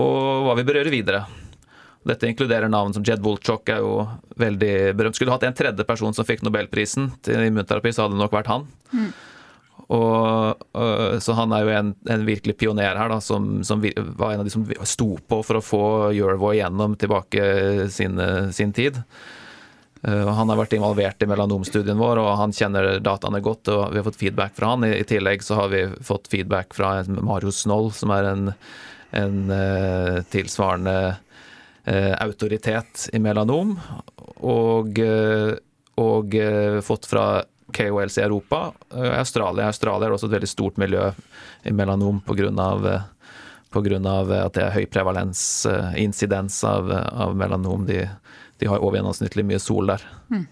Speaker 4: og hva vi bør gjøre videre. Dette inkluderer navn som Jed Wolchok, er jo veldig berømt. Skulle du hatt en tredje person som fikk nobelprisen til immunterapi, så hadde det nok vært han. Mm. Og, så han er jo en, en virkelig pioner her, da, som, som, var en av de som sto på for å få Eurvo igjennom tilbake sin, sin tid. Eh, han har vært involvert i melanomstudien vår, og han kjenner dataene godt. og Vi har fått feedback fra han. I, tillegg så har vi fått feedback fra Marius Snoll, som er en, en uh, tilsvarende uh, autoritet i melanom. Og, og fått fra KOLs i Europa. Australia, Australia er også et veldig stort miljø i melanom pga. at det er høy prevalens, insidens av, av melanom. De, de har overgjennomsnittlig mye sol der. Mm.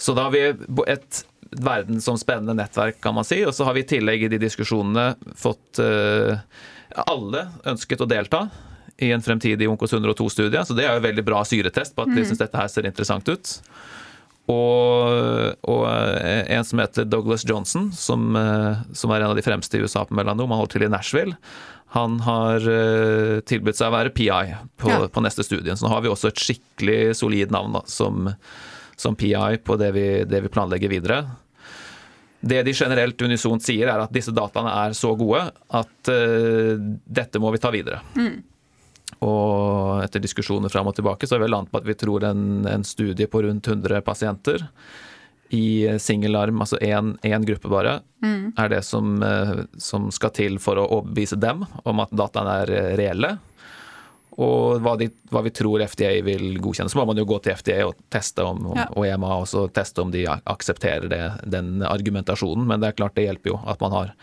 Speaker 4: Så da har vi et verdensomspennende nettverk, kan man si. Og så har vi i tillegg i de diskusjonene fått uh, Alle ønsket å delta i en fremtidig Onkos 102-studie, så det er jo veldig bra syretest på at de mm. syns dette her ser interessant ut. Og, og, eh, en som heter Douglas Johnson, som, eh, som, er en av de fremste i USA på melanom, han holder til i Nashville. Han har tilbudt seg å være PI på, ja. på, neste studie. Så nå har vi også et skikkelig solid navn da, som, som PI på det vi, det vi planlegger videre. Det de generelt unisont sier, er at disse dataene er så gode at uh, dette må vi ta videre. Mm. Og etter diskusjoner fram og tilbake så har vi landet på at vi tror en, en studie på rundt 100 pasienter i singelarm, altså én gruppe bare, mm. er det som, uh, som, skal til for å overbevise dem om at dataene er reelle og hva, de, hva, vi tror FDA vil godkjenne. Så må man jo gå til FDA og teste om, ja. og EMA også teste om de aksepterer det, den argumentasjonen. Men det er klart det hjelper jo at man har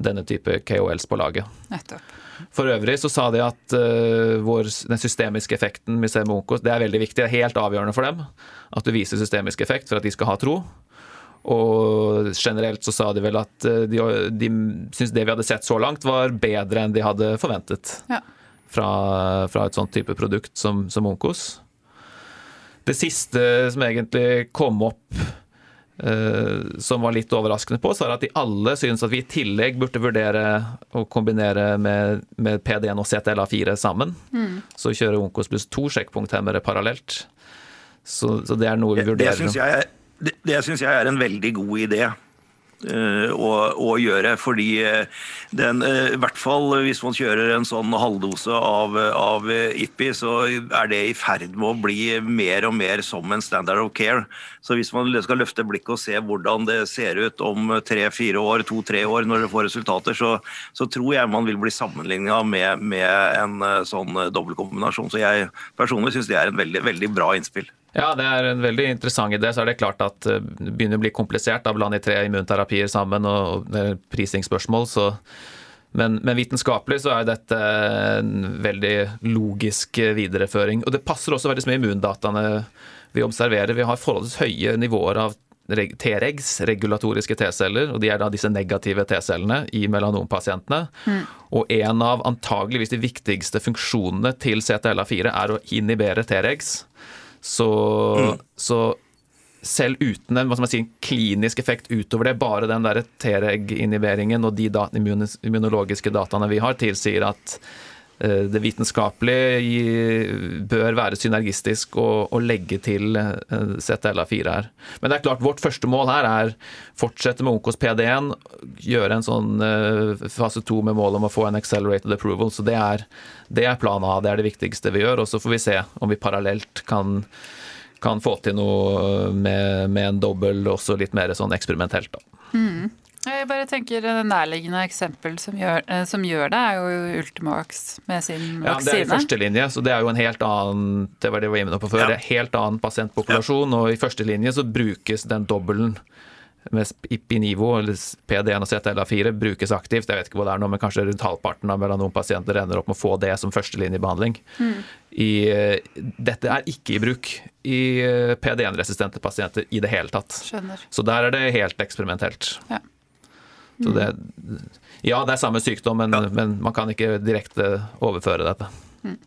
Speaker 4: denne type KOLs på laget.
Speaker 1: Nettopp.
Speaker 4: For øvrig så sa de at uh, vår, den systemiske effekten vi ser med Onkos, det er veldig viktig. Det er helt avgjørende for dem at du viser systemisk effekt for at de skal ha tro. Og generelt så sa de vel at uh, de, de syntes det vi hadde sett så langt var bedre enn de hadde forventet. Ja fra, fra et sånt type produkt som, som Onkos. Det siste som egentlig kom opp eh, som var litt overraskende på, så er at de alle synes at vi i tillegg burde vurdere å kombinere med, med PD1 og CTLA4 sammen. Mm. Så kjøre Onkos pluss to sjekkpunkthemmere parallelt. Så, så, det er noe vi vurderer.
Speaker 2: Det, det syns jeg, jeg, jeg, er en veldig god idé. Eh, å, å, gjøre. Fordi eh, den, eh, i hvert fall hvis man kjører en sånn halvdose av, av IPI, så er det i ferd med å bli mer og mer som en standard of care. Så hvis man skal løfte blikket og se hvordan det ser ut om tre-fire år, to-tre år når det får resultater, så, så, tror jeg man vil bli sammenligna med, med, en sånn dobbeltkombinasjon. Så jeg personlig syns det er en veldig, veldig bra innspill.
Speaker 4: Ja, det er en veldig interessant idé. Så er det klart at eh, det begynner å bli komplisert å blande tre immunterapier sammen og det er prisingsspørsmål. så men, men, vitenskapelig så er dette en veldig logisk videreføring. Og det passer også veldig med immundataene vi observerer. Vi har forholdsvis høye nivåer av T-regs, regulatoriske T-celler, og de er da disse negative T-cellene i melanompasientene. Mm. Og en av antageligvis de viktigste funksjonene til CTLA4 er å inhibere T-regs. Så, mm. så selv uten en si, klinisk effekt utover det, bare den T-reg-inhiberingen og de immunologiske dataene vi har, tilsier at det vitenskapelige bør være synergistisk og, legge til eh, ZLA4 her. Men det er klart, vårt første mål her er fortsette med Onkos PD1, gjøre en sånn eh, fase to med mål om å få en accelerated approval. Så det er, det er planen A, det er det viktigste vi gjør. Og så får vi se om vi parallelt kan, kan få til noe med, med en dobbel, også litt mer sånn eksperimentelt. da. Mm.
Speaker 1: Jeg bare tenker det nærliggende eksempel som gjør, eh, som gjør, det, er jo Ultimax med sin vaksine. Ja,
Speaker 4: Det er i første linje, så det er jo en helt annen det var det vi var inne på før, ja. det er helt annen pasientpopulasjon. Ja. Og i første linje så brukes den dobbelen med Ipinivo, eller PD1 og CTLA4, brukes aktivt. Jeg vet ikke hva det er nå, men kanskje rundt halvparten av pasienter ender opp med å få det som førstelinjebehandling. Mm. I, eh, dette er ikke i bruk i eh, PD1-resistente pasienter i det hele tatt.
Speaker 1: Skjønner.
Speaker 4: Så der er det helt eksperimentelt. Ja. Så det, ja, det er samme sykdom, men, ja. men man kan ikke direkte overføre dette. Mm.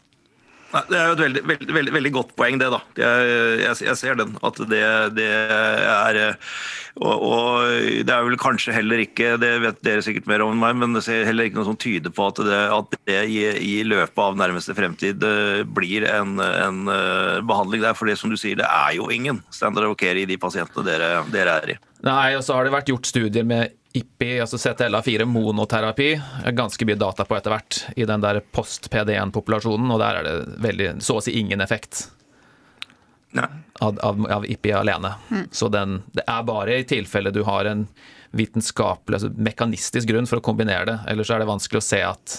Speaker 2: Nei, det er jo et veldig, veldig, veldig, veldig, godt poeng, det. da. Jeg, jeg, jeg ser den. At det, det er og, og, det er vel kanskje heller ikke, det vet dere sikkert mer om enn meg, men det ser heller ikke noe som tyder på at det, at det i, i, løpet av nærmeste fremtid uh, blir en, en uh, behandling der. For det som du sier, det er jo ingen standard of care i de pasientene dere, dere er i.
Speaker 4: Nei, og så har det vært gjort studier med IPI, altså CTLA4 monoterapi, ganske mye data på etter hvert i den der post-PD1-populasjonen, og der er det veldig, så å si ingen effekt av, av, av, IPI alene. Mm. Så den, det er bare i tilfelle du har en vitenskapelig, altså mekanistisk grunn for å kombinere det, ellers er det vanskelig å se at,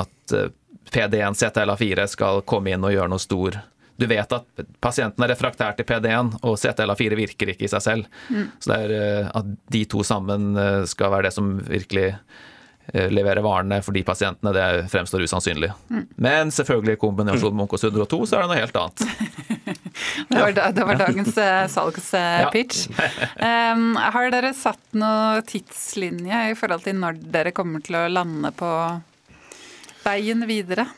Speaker 4: at eh, PD1 CTLA4 skal komme inn og gjøre noe stor du vet at pasienten er refraktær til PD1, og CTLA4 virker ikke i seg selv. Mm. Så det er eh, at de to sammen eh, skal være det som virkelig eh, leverer varene for de pasientene, det fremstår usannsynlig. Mm. Men selvfølgelig i kombinasjon med Onkos 102 så er det noe helt annet.
Speaker 1: det, var, det var dagens salgspitch. Um, har dere satt noe tidslinje i forhold til når dere kommer til å lande på veien videre?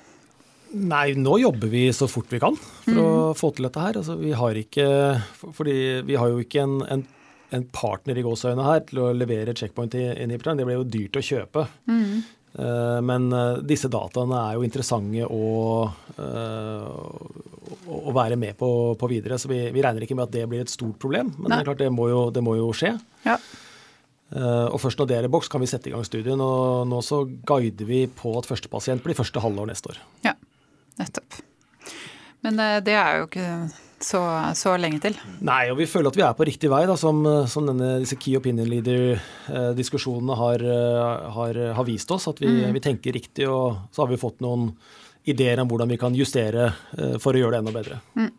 Speaker 3: Nei, nå jobber vi så fort vi kan for mm. å få til dette her. Altså, vi har ikke Fordi vi har jo ikke en, en, en partner i gåseøynene her til å levere checkpoint-inhibitoren. Det blir jo dyrt å kjøpe. Mm. Uh, men uh, disse dataene er jo interessante å, uh, å være med på, på videre. Så vi, vi, regner ikke med at det blir et stort problem, men det, er klart det må jo, det må jo skje. Ja. Uh, og først når det er i boks, kan vi sette i gang studien. Og nå så guider vi på at første pasient blir første halvår neste år.
Speaker 1: Ja, nettopp. Men uh, det er jo ikke så, så, lenge til.
Speaker 3: Nei, og vi føler at vi er på riktig vei, da, som, som denne, disse Key Opinion Leader-diskusjonene har, har, har, vist oss. At vi, mm. vi, tenker riktig, og så har vi fått noen ideer om hvordan vi kan justere for å gjøre det enda bedre. Mm.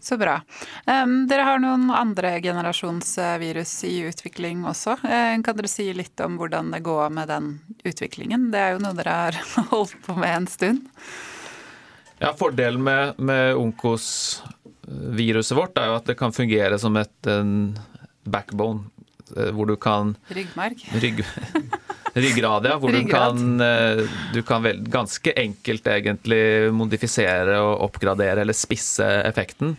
Speaker 1: Så bra. Um, dere har noen andre generasjonsvirus i utvikling også. Um, kan dere si litt om hvordan det går med den utviklingen? Det er jo noe dere har holdt på med en stund.
Speaker 4: Ja, Fordelen med, med Onkos-viruset vårt er jo at det kan fungere som et backbone, eh, hvor du kan
Speaker 1: Ryggmerg.
Speaker 4: Rygg, Ryggrad, ja. Hvor Ryggrad. du kan, eh, du kan vel, ganske enkelt egentlig modifisere og oppgradere eller spisse effekten.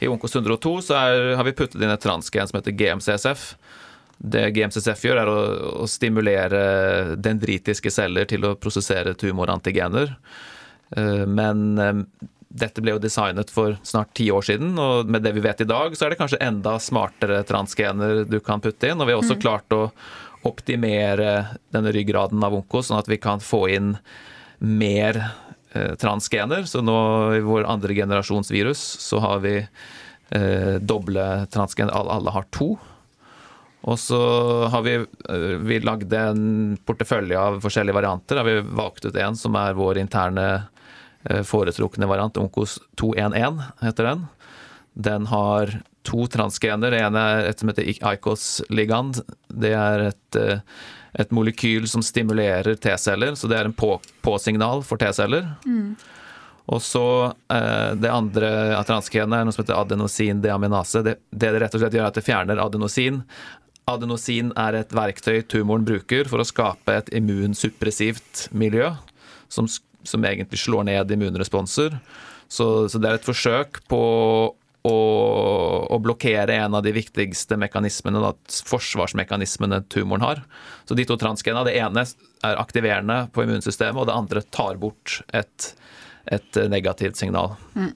Speaker 4: I Onkos 102 så er, har vi puttet inn et transgen som heter GMCSF. Det GMCSF gjør, er å, å stimulere dendritiske celler til å prosessere tumorantigener. Eh, men eh, dette ble jo designet for snart ti år siden, og med det vi vet i dag, så er det kanskje enda smartere transgener du kan putte inn. Og vi har også mm. klart å optimere denne ryggraden av onko, sånn at vi kan få inn mer eh, transgener. Så nå i vår andre generasjons virus så har vi eh, doble transgener. Alle, har to. Og så har vi, vi lagd en portefølje av forskjellige varianter. Har vi valgt ut en som er vår interne foretrukne variant. Onkos 211 heter den. Den har to transgener. Det ene er et som heter ICOS-ligand. Det er et, eh, et, molekyl som stimulerer T-celler, så det er en på-signal for T-celler. Mm. Og så eh, Det andre transgenet er noe som heter adenosin-deaminase. Det, det det rett og slett gjør, er at det fjerner adenosin. Adenosin er et verktøy tumoren bruker for å skape et immunsuppressivt miljø, som, som egentlig slår ned immunresponser. Så, så, det er et forsøk på å, å, blokkere en av de viktigste mekanismene, da, forsvarsmekanismene tumoren har. Så de to transgena, det ene er aktiverende på immunsystemet, og det andre tar bort et, et negativt signal. Mm.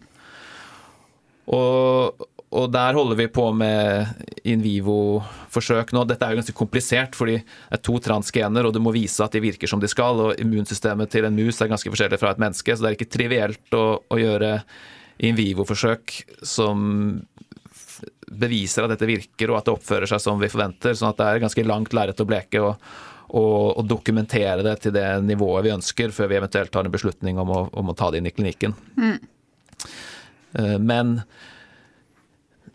Speaker 4: Og, og, der holder vi på med in vivo-forsøk nå. Dette er jo ganske komplisert, fordi det er to transgener, og du må vise at de virker som de skal. Og immunsystemet til en mus er ganske forskjellig fra et menneske, så det er ikke trivielt å, å gjøre in vivo-forsøk som beviser at dette virker og at det oppfører seg som vi forventer. sånn at det er ganske langt lerret å bleke og, og, og, dokumentere det til det nivået vi ønsker, før vi eventuelt tar en beslutning om å, om å ta det inn i klinikken. Mm. Eh, men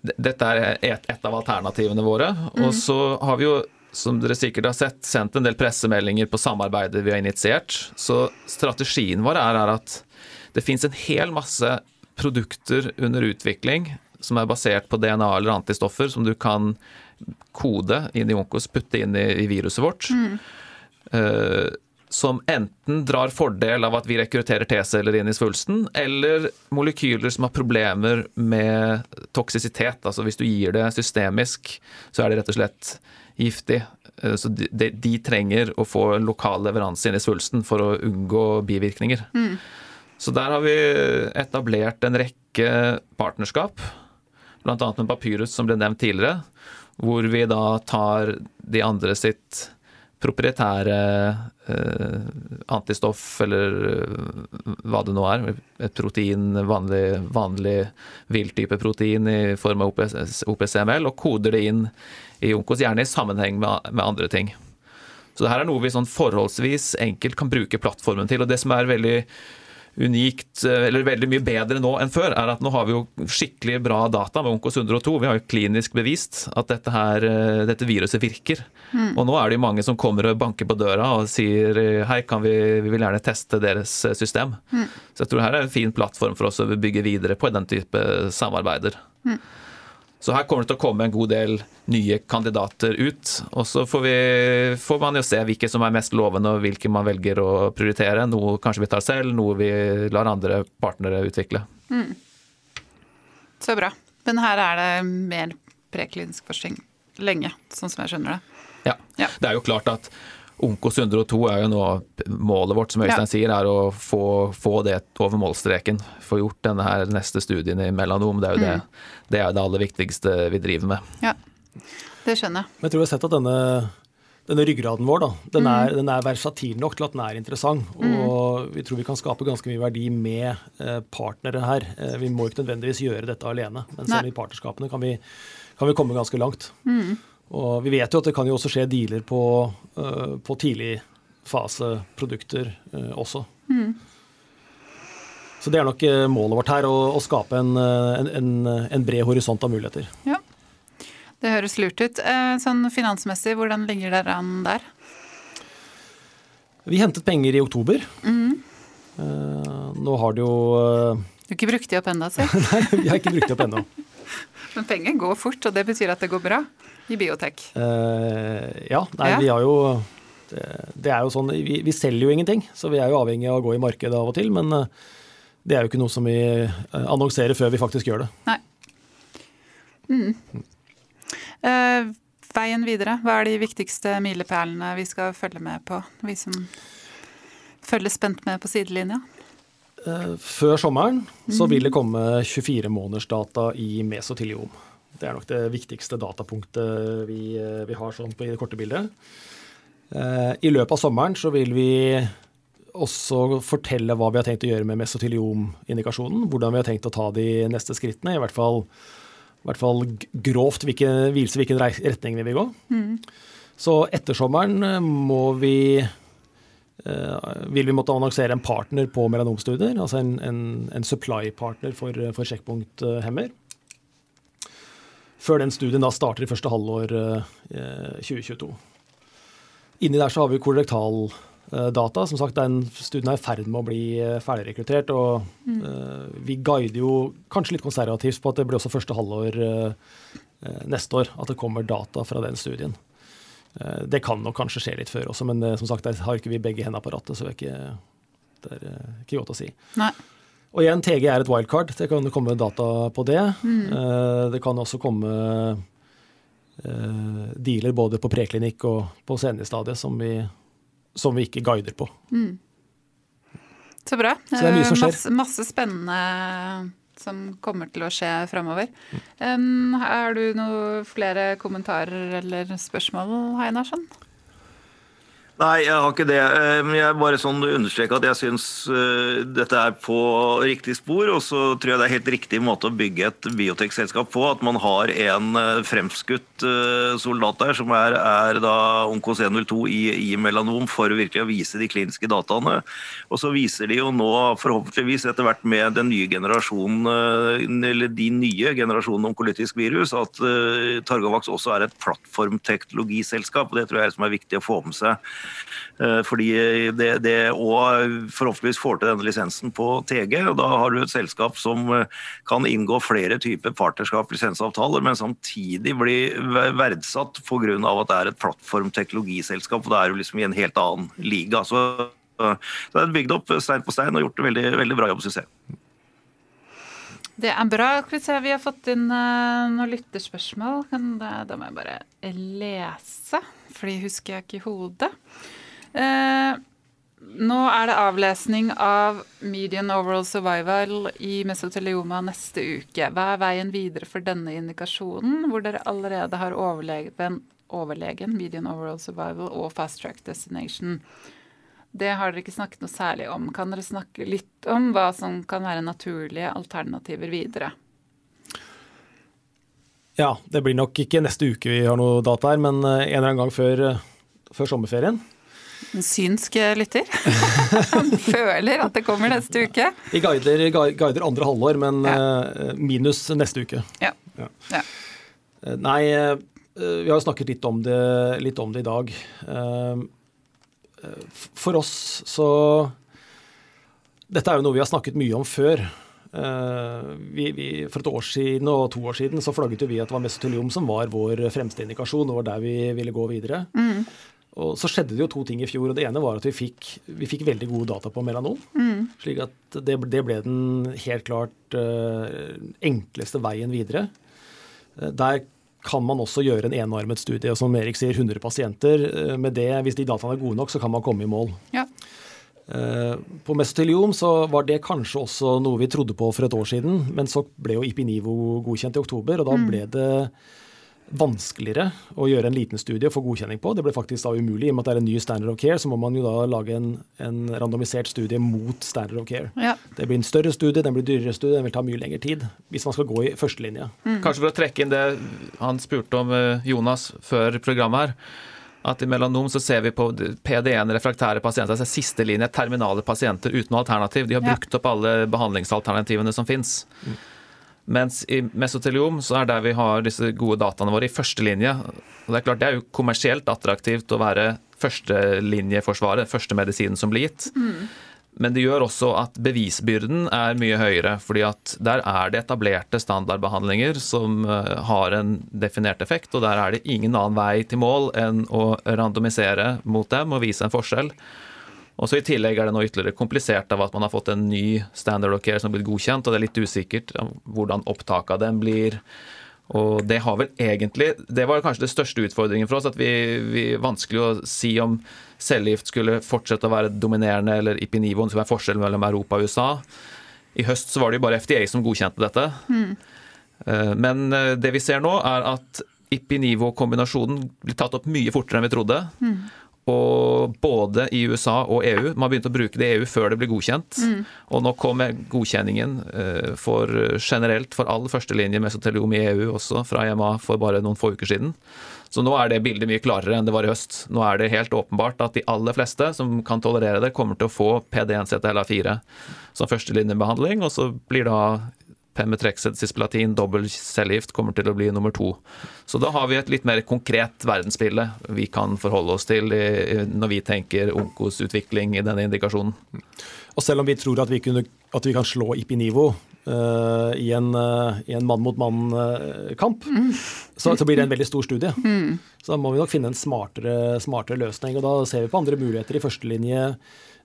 Speaker 4: dette er et, et, av alternativene våre. Mm. Og så har vi jo, som dere sikkert har sett, sendt en del pressemeldinger på samarbeidet vi har initiert. Så strategien vår er, er at det fins en hel masse produkter under utvikling som er basert på DNA eller antistoffer som du kan kode inn i Onkos, putte inn i, i viruset vårt. Mm. Uh, som enten drar fordel av at vi rekrutterer T-celler inn i svulsten, eller molekyler som har problemer med toksisitet. Altså hvis du gir det systemisk, så er det rett og slett giftig. Uh, så de, de, trenger å få lokal leveranse inn i svulsten for å unngå bivirkninger. Mm. Så der har vi etablert en rekke partnerskap, bl.a. med Papyrus, som ble nevnt tidligere, hvor vi da tar de andre sitt proprietære eh, antistoff, eller eh, hva det nå er, et protein, vanlig, vanlig vill-type protein i form av OPS, OPCML, og koder det inn i Onkos, gjerne i sammenheng med, med andre ting. Så det her er noe vi sånn forholdsvis enkelt kan bruke plattformen til. og Det som er veldig unikt, eh, eller veldig mye bedre nå enn før, er at nå har vi jo skikkelig bra data med Onkos 102. Vi har jo klinisk bevist at dette, her, eh, dette viruset virker. Mm. Og nå er det jo mange som kommer og banker på døra og sier hei, kan vi, vi vil gjerne teste deres eh, system. Mm. Så jeg tror her er en fin plattform for oss å bygge videre på den type samarbeider. Mm. Så her kommer det til å komme en god del nye kandidater ut. Og så får, vi, får, man jo se hvilke som er mest lovende, og hvilke man velger å prioritere. Noe kanskje vi tar selv, noe vi lar andre partnere utvikle. Mm.
Speaker 1: Så bra. Men her er det mer preklinisk forskning lenge, sånn som jeg skjønner det.
Speaker 4: Ja. ja. Det er jo klart at Onkos 102 er jo nå målet vårt, som Øystein ja. sier, er å få, få, det over målstreken. Få gjort denne her neste studien i melanom. Det er jo mm. det, det, er det aller viktigste vi driver med.
Speaker 1: Ja, det skjønner jeg.
Speaker 3: Men jeg tror vi har sett at denne, denne ryggraden vår da, den, mm. er, den er versatil nok til at den er interessant. Mm. Og vi tror vi kan skape ganske mye verdi med eh, partnere her. Eh, vi må ikke nødvendigvis gjøre dette alene, men selv i partnerskapene kan vi, kan vi komme ganske langt. Mm. Og vi vet jo at det kan jo også skje dealer på, uh, på tidligfaseprodukter uh, eh, også. Mm. Så det er nok uh, målet vårt her, å, å skape en, en, en, bred horisont av muligheter.
Speaker 1: Ja, det høres lurt ut. Sånn finansmessig, hvordan ligger dere an der?
Speaker 3: Vi hentet penger i oktober. Mm. Nå har det jo
Speaker 1: Du har ikke brukt de opp ennå, si?
Speaker 3: Nei, vi har ikke brukt de opp ennå.
Speaker 1: Men penger går fort, og det betyr at det går bra? I biotek?
Speaker 3: Uh, ja, nei, ja. vi har jo det, det, er jo sånn, vi, vi, selger jo ingenting, så vi er jo avhengig av å gå i markedet av og til. Men uh, det er jo ikke noe som vi uh, annonserer før vi faktisk gjør det.
Speaker 1: Nei. Mm. veien videre, hva er de viktigste milepælene vi skal følge med på? Vi som følger spent med på sidelinja?
Speaker 3: Før sommeren så vil det komme 24 måneders data i mesoteliom. Det er nok det viktigste datapunktet vi, eh, vi har sånn på i det korte bildet. Eh, I løpet av sommeren så vil vi også fortelle hva vi har tenkt å gjøre med mesoteliomindikasjonen. Hvordan vi har tenkt å ta de neste skrittene. I hvert fall, i hvert fall grovt hvilke, vise hvilken retning vi vil gå. Mm. Så etter sommeren eh, må vi vil vi måtte annonsere en partner på melanomstudier, altså en, en, en supply-partner for, for sjekkpunkthemmer før den studien da starter i første halvår 2022. Eh, Inni der så har vi kolorektaldata. Som sagt, den studien er i ferd med å bli eh, ferdigrekruttert. Og mm. vi guider jo kanskje litt konservativt på at det blir også første halvår neste år at det kommer data fra den studien. Det kan nok kanskje skje litt før også, men som sagt, der har ikke vi begge hendene på rattet, så det er ikke, det er ikke godt å si.
Speaker 1: Nei.
Speaker 3: Og igjen, TG er et wildcard. Det kan komme data på det. Mm. Eh, det kan også komme eh, dealer både på preklinikk og på senestadiet som vi, som vi ikke guider på. Mm.
Speaker 1: Så bra. Så det er mye som skjer. Masse, masse spennende som kommer til å skje framover. Um, har du noen flere kommentarer eller spørsmål, Heinarsson?
Speaker 2: Nei, jeg har ikke det. Eh, jeg bare sånn understreker at jeg syns uh, dette er på riktig spor. Og så tror jeg det er helt riktig måte å bygge et biotekselskap på. At man har en uh, fremskutt soldat der, som er, er da Onkos 102 i, i, melanom, for virkelig å vise de kliniske dataene. Og så viser de jo nå, forhåpentligvis etter hvert med den nye generasjonen, eller de nye generasjonene onkolytisk virus, at Targovax også er et plattformteknologiselskap. og Det tror jeg er som er viktig å få med seg. Eh, fordi det, det og forhåpentligvis får til denne lisensen på TG. og Da har du et selskap som eh, kan inngå flere typer partnerskap, lisensavtaler, men samtidig bli verdsatt pga. at det er et plattformteknologiselskap. og Det er jo liksom i en helt annen liga. Så så det er bygd opp stein på stein og gjort en veldig, veldig bra jobb, syns jeg.
Speaker 1: Det er bra. Vi har fått inn noen lytterspørsmål. Da må jeg bare lese for de husker jeg ikke i hodet. Eh, nå er det avlesning av median overall survival i mesotelioma neste uke. Hva er veien videre for denne indikasjonen, hvor dere allerede har overlegen, overlegen median overall survival og fast track destination? Det har dere ikke snakket noe særlig om. Kan dere snakke litt om hva som kan være naturlige alternativer videre?
Speaker 3: Ja, det blir nok ikke neste uke vi har noe data her, men eh, en eller annen gang før, eh, før sommerferien.
Speaker 1: En synsk lytter. Han føler at det kommer neste uke.
Speaker 3: Vi guider, guider andre halvår, men ja. minus neste uke.
Speaker 1: Ja. ja. ja.
Speaker 3: Nei, vi har jo snakket litt om, det, litt om det i dag. For oss så Dette er jo noe vi har snakket mye om før. Eh, vi, vi, for et år siden og to år siden så flagget vi at det var mesoteliom som var vår fremste indikasjon, og var der vi ville gå videre. Mm. Og Så skjedde det jo to ting i fjor. og Det ene var at vi fikk, vi fikk veldig gode data på melanom. Mm. slik at det, det, ble den helt klart uh, enkleste veien videre. Uh, der kan man også gjøre en enarmet studie, og som Erik sier, 100 pasienter. Uh, med det, Hvis de dataene er gode nok, så kan man komme i mål.
Speaker 1: Ja.
Speaker 3: Eh, på mesoteliom så var det kanskje også noe vi trodde på for et år siden, men så ble jo Ipinivo godkjent i oktober, og da mm. ble det vanskeligere å gjøre en liten studie og få godkjenning på. Det ble faktisk da umulig. I og med at det er en ny standard of care, så må man jo da lage en, en randomisert studie mot standard of care.
Speaker 1: Ja.
Speaker 3: Det blir en større studie, den blir dyrere studie, den vil ta mye lengre tid hvis man skal gå i førstelinja.
Speaker 4: Mm. Kanskje for å trekke inn det han spurte om eh, Jonas før programmet her at i melanom så ser vi på PD1 refraktære pasienter, altså siste linje, terminale pasienter uten alternativ. De har ja. brukt opp alle behandlingsalternativene som fins. Mm. Mens i mesoteliom så er der vi har disse gode dataene våre i førstelinje. Og det er klart det er jo kommersielt attraktivt å være førstelinjeforsvaret, første medisinen som blir gitt. Mm. Men det gjør også at bevisbyrden er mye høyere, fordi at der er det etablerte standardbehandlinger som eh, har en definert effekt, og der er det ingen annen vei til mål enn å randomisere mot dem og vise en forskjell. Og så I tillegg er det nå ytterligere komplisert av at man har fått en ny standard of care som har blitt godkjent, og det er litt usikkert hvordan opptaket av den blir. Og det har vel egentlig Det var kanskje det største utfordringen for oss, at vi, vi vanskelig å si om cellegift skulle fortsette å være dominerende, eller Ipinivoen skulle være forskjellen mellom Europa og USA. I høst så var det jo bare FDA som godkjente dette. Mm. Men eh, det vi ser nå, er at Ipinivo-kombinasjonen blir tatt opp mye fortere enn vi trodde. Mm. Og både i USA og EU. Man har begynt å bruke det i EU før det ble godkjent. Mm. Og nå kommer godkjenningen eh, for generelt for all førstelinje mesoteliom i EU også fra EMA for bare noen få uker siden. Så nå er det bildet mye klarere enn det var i høst. Nå er det helt åpenbart at de aller fleste som kan tolerere det, kommer til å få PD1-CTLA4 som førstelinjebehandling, og så blir da Pemetrexed, cisplatin, dobbel cellegift kommer til å bli nummer to. Så da har vi et litt mer konkret verdensbilde vi kan forholde oss til når vi tenker onkosutvikling i denne indikasjonen.
Speaker 3: Og selv om vi tror at vi, kunne, at vi kan slå Ipinivo uh, i en, uh, en mann-mot-mann-kamp, mm. så, så, blir det en veldig stor studie. Mm. Så da må vi nok finne en smartere, smartere, løsning. og Da ser vi på andre muligheter i førstelinje.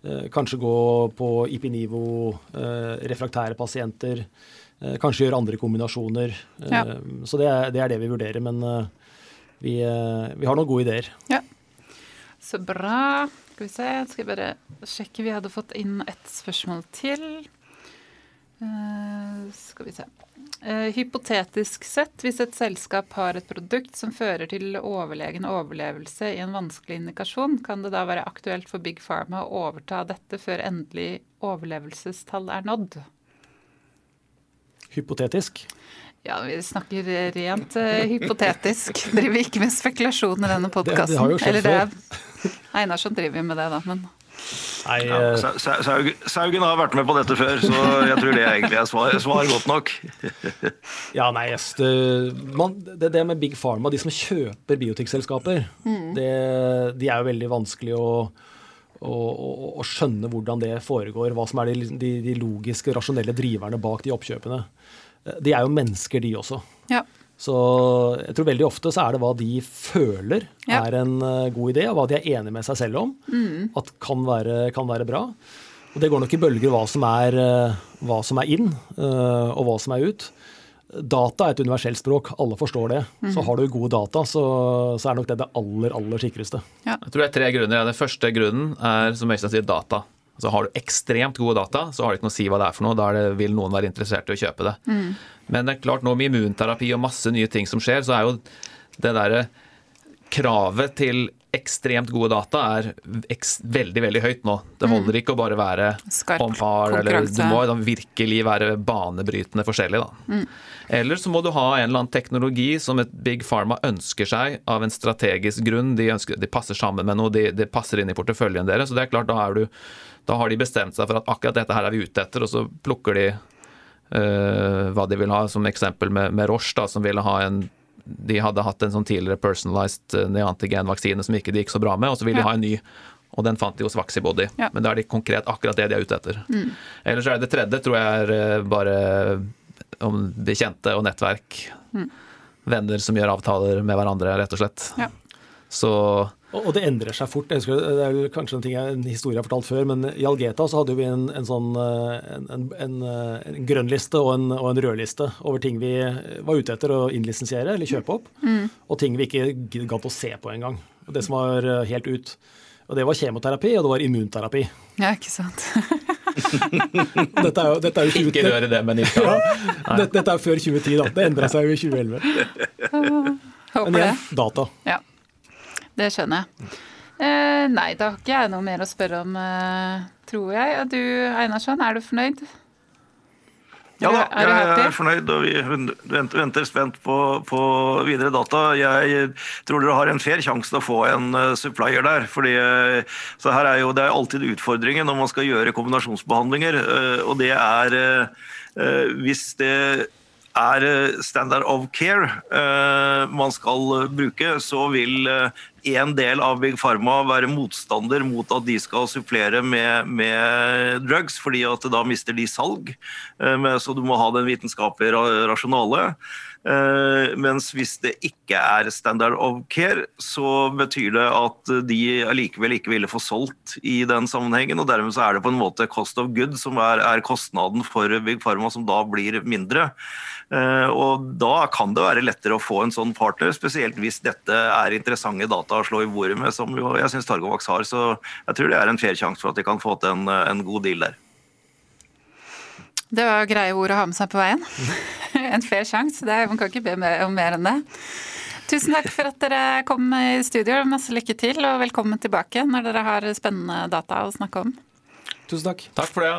Speaker 3: Uh, kanskje gå på Ipinivo, refraktære pasienter. Eh, kanskje gjøre andre kombinasjoner. Ja. Eh, så det er, det er, det vi vurderer. Men eh, vi, vi, har noen gode ideer.
Speaker 1: Ja. Så bra. Skal vi se, skal vi bare sjekke. Vi hadde fått inn et spørsmål til. Uh, skal vi se. Uh, hypotetisk sett, hvis et selskap har et produkt som fører til overlegen overlevelse i en vanskelig indikasjon, kan det da være aktuelt for Big Pharma å overta dette før endelig overlevelsestall er nådd?
Speaker 3: hypotetisk?
Speaker 1: Ja, vi snakker rent uh, hypotetisk. Driver ikke med spekulasjon i denne podkasten. Det, det, har jo skjedd før. som driver med det, da. men...
Speaker 2: Nei, ja, eh, Saugen har vært med på dette før, så jeg tror det egentlig er svar, svar godt nok.
Speaker 3: ja, nei, yes, det, man, det, det, med Big Pharma, de som kjøper biotekselskaper, mm. de er jo veldig vanskelig å å, skjønne hvordan det foregår, hva som er de, de, de, logiske, rasjonelle driverne bak de oppkjøpene. De er jo mennesker, de også.
Speaker 1: Ja.
Speaker 3: Så jeg tror veldig ofte så er det hva de føler ja. er en uh, god idé, og hva de er enige med seg selv om mm. at kan være, kan være, bra. Og det går nok i bølger hva som er, uh, hva som er inn, uh, og hva som er ut. Data er et universelt språk, alle forstår det. Mm. Så har du gode data, så, så, er nok det det aller, aller sikreste.
Speaker 4: Ja. Jeg tror det er tre grunner. Den første grunnen er som Øystein sier, data. Altså Har du ekstremt gode data, så har det ikke noe å si hva det er for noe. Da det, vil noen være interessert i å kjøpe det. Mm. Men det er klart nå med immunterapi og masse nye ting som skjer, så er jo det derre kravet til ekstremt gode data er veldig veldig høyt nå. Det holder ikke å bare være
Speaker 1: Skarp
Speaker 4: on par, eller du må da virkelig være banebrytende forskjellig. Da. Eller så må du ha en eller annen teknologi som et Big Pharma ønsker seg av en strategisk grunn. De, ønsker, de passer sammen med noe, de, de passer inn i porteføljen deres. Så det er klart, da, er du, da har de bestemt seg for at akkurat dette her er vi ute etter, og så plukker de eh, hva de vil ha, som eksempel med, med Roche, da, som ville ha en de hadde hatt en sånn tidligere personalized eh, neantigen-vaksine som ikke det gikk så bra med, og så ville de
Speaker 1: Ja.
Speaker 4: ha en ny. Og den fant de hos Vaxibody.
Speaker 1: Ja.
Speaker 4: Men da er de konkret akkurat det de er ute etter. Ellers er det tredje, tror jeg, er eh, bare om bekjente og nettverk. Venner som gjør avtaler med hverandre, rett og slett.
Speaker 1: Ja.
Speaker 4: Så
Speaker 3: Og, det endrer seg fort. Husker, det er kanskje en, ting jeg, en historie jeg har fortalt før, men i Algeta så hadde vi en, en sånn eh, en, en, en, eh, grønn liste og en, og en rød liste over ting vi var ute etter å innlisensiere eller kjøpe opp, og ting vi ikke gadd å se på engang. Og Det som var eh, helt ut. Og det var kjemoterapi, og det var immunterapi.
Speaker 1: Ja, ikke sant.
Speaker 3: Dette er jo, dette er jo 20,
Speaker 4: ikke røre det men ikke.
Speaker 3: ja, dette, dette er før 2010, da. Det endra seg jo i 2011.
Speaker 1: Håper
Speaker 3: Men
Speaker 1: det.
Speaker 3: igjen, data.
Speaker 1: Ja, det skjønner jeg. Eh, nei, da har ikke jeg noe mer å spørre om, eh, tror jeg. Og Du Einarsson, er du fornøyd?
Speaker 2: Ja da,
Speaker 1: Er
Speaker 2: jeg
Speaker 1: happy?
Speaker 2: er fornøyd, og vi venter, venter spent på, på videre data. Jeg tror dere har en fair sjanse til å få en eh, supplier der. fordi eh, så her er jo, Det er alltid utfordringen når man skal gjøre kombinasjonsbehandlinger. eh, og det er Hvis det er standard of care man skal bruke, så vil en del av Big Pharma være motstander mot at de skal supplere med, med drugs, fordi at da mister de salg. Eh, Så du må ha den vitenskapelige ra- rasjonale. Eh, Mens hvis det ikke er standard of care, så betyr det at de allikevel ikke ville få solgt i den sammenhengen. og Dermed så er det på en måte cost of good, som er, kostnaden for Big Pharma, som da blir mindre. Eh, Og da kan det være lettere å få en sånn partner, spesielt hvis dette er interessante data å slå i bordet med, som jo jeg syns Targovax har. Så jeg tror det er en fair sjanse for at de kan få til en, en god deal der.
Speaker 1: Det var greie ord å ha med seg på veien. en fair sjanse. Man kan ikke be om mer enn det. Tusen takk for at dere kom i studio. Masse lykke til, og velkommen tilbake når dere har spennende data å snakke om.
Speaker 3: Tusen takk.
Speaker 4: Takk for det.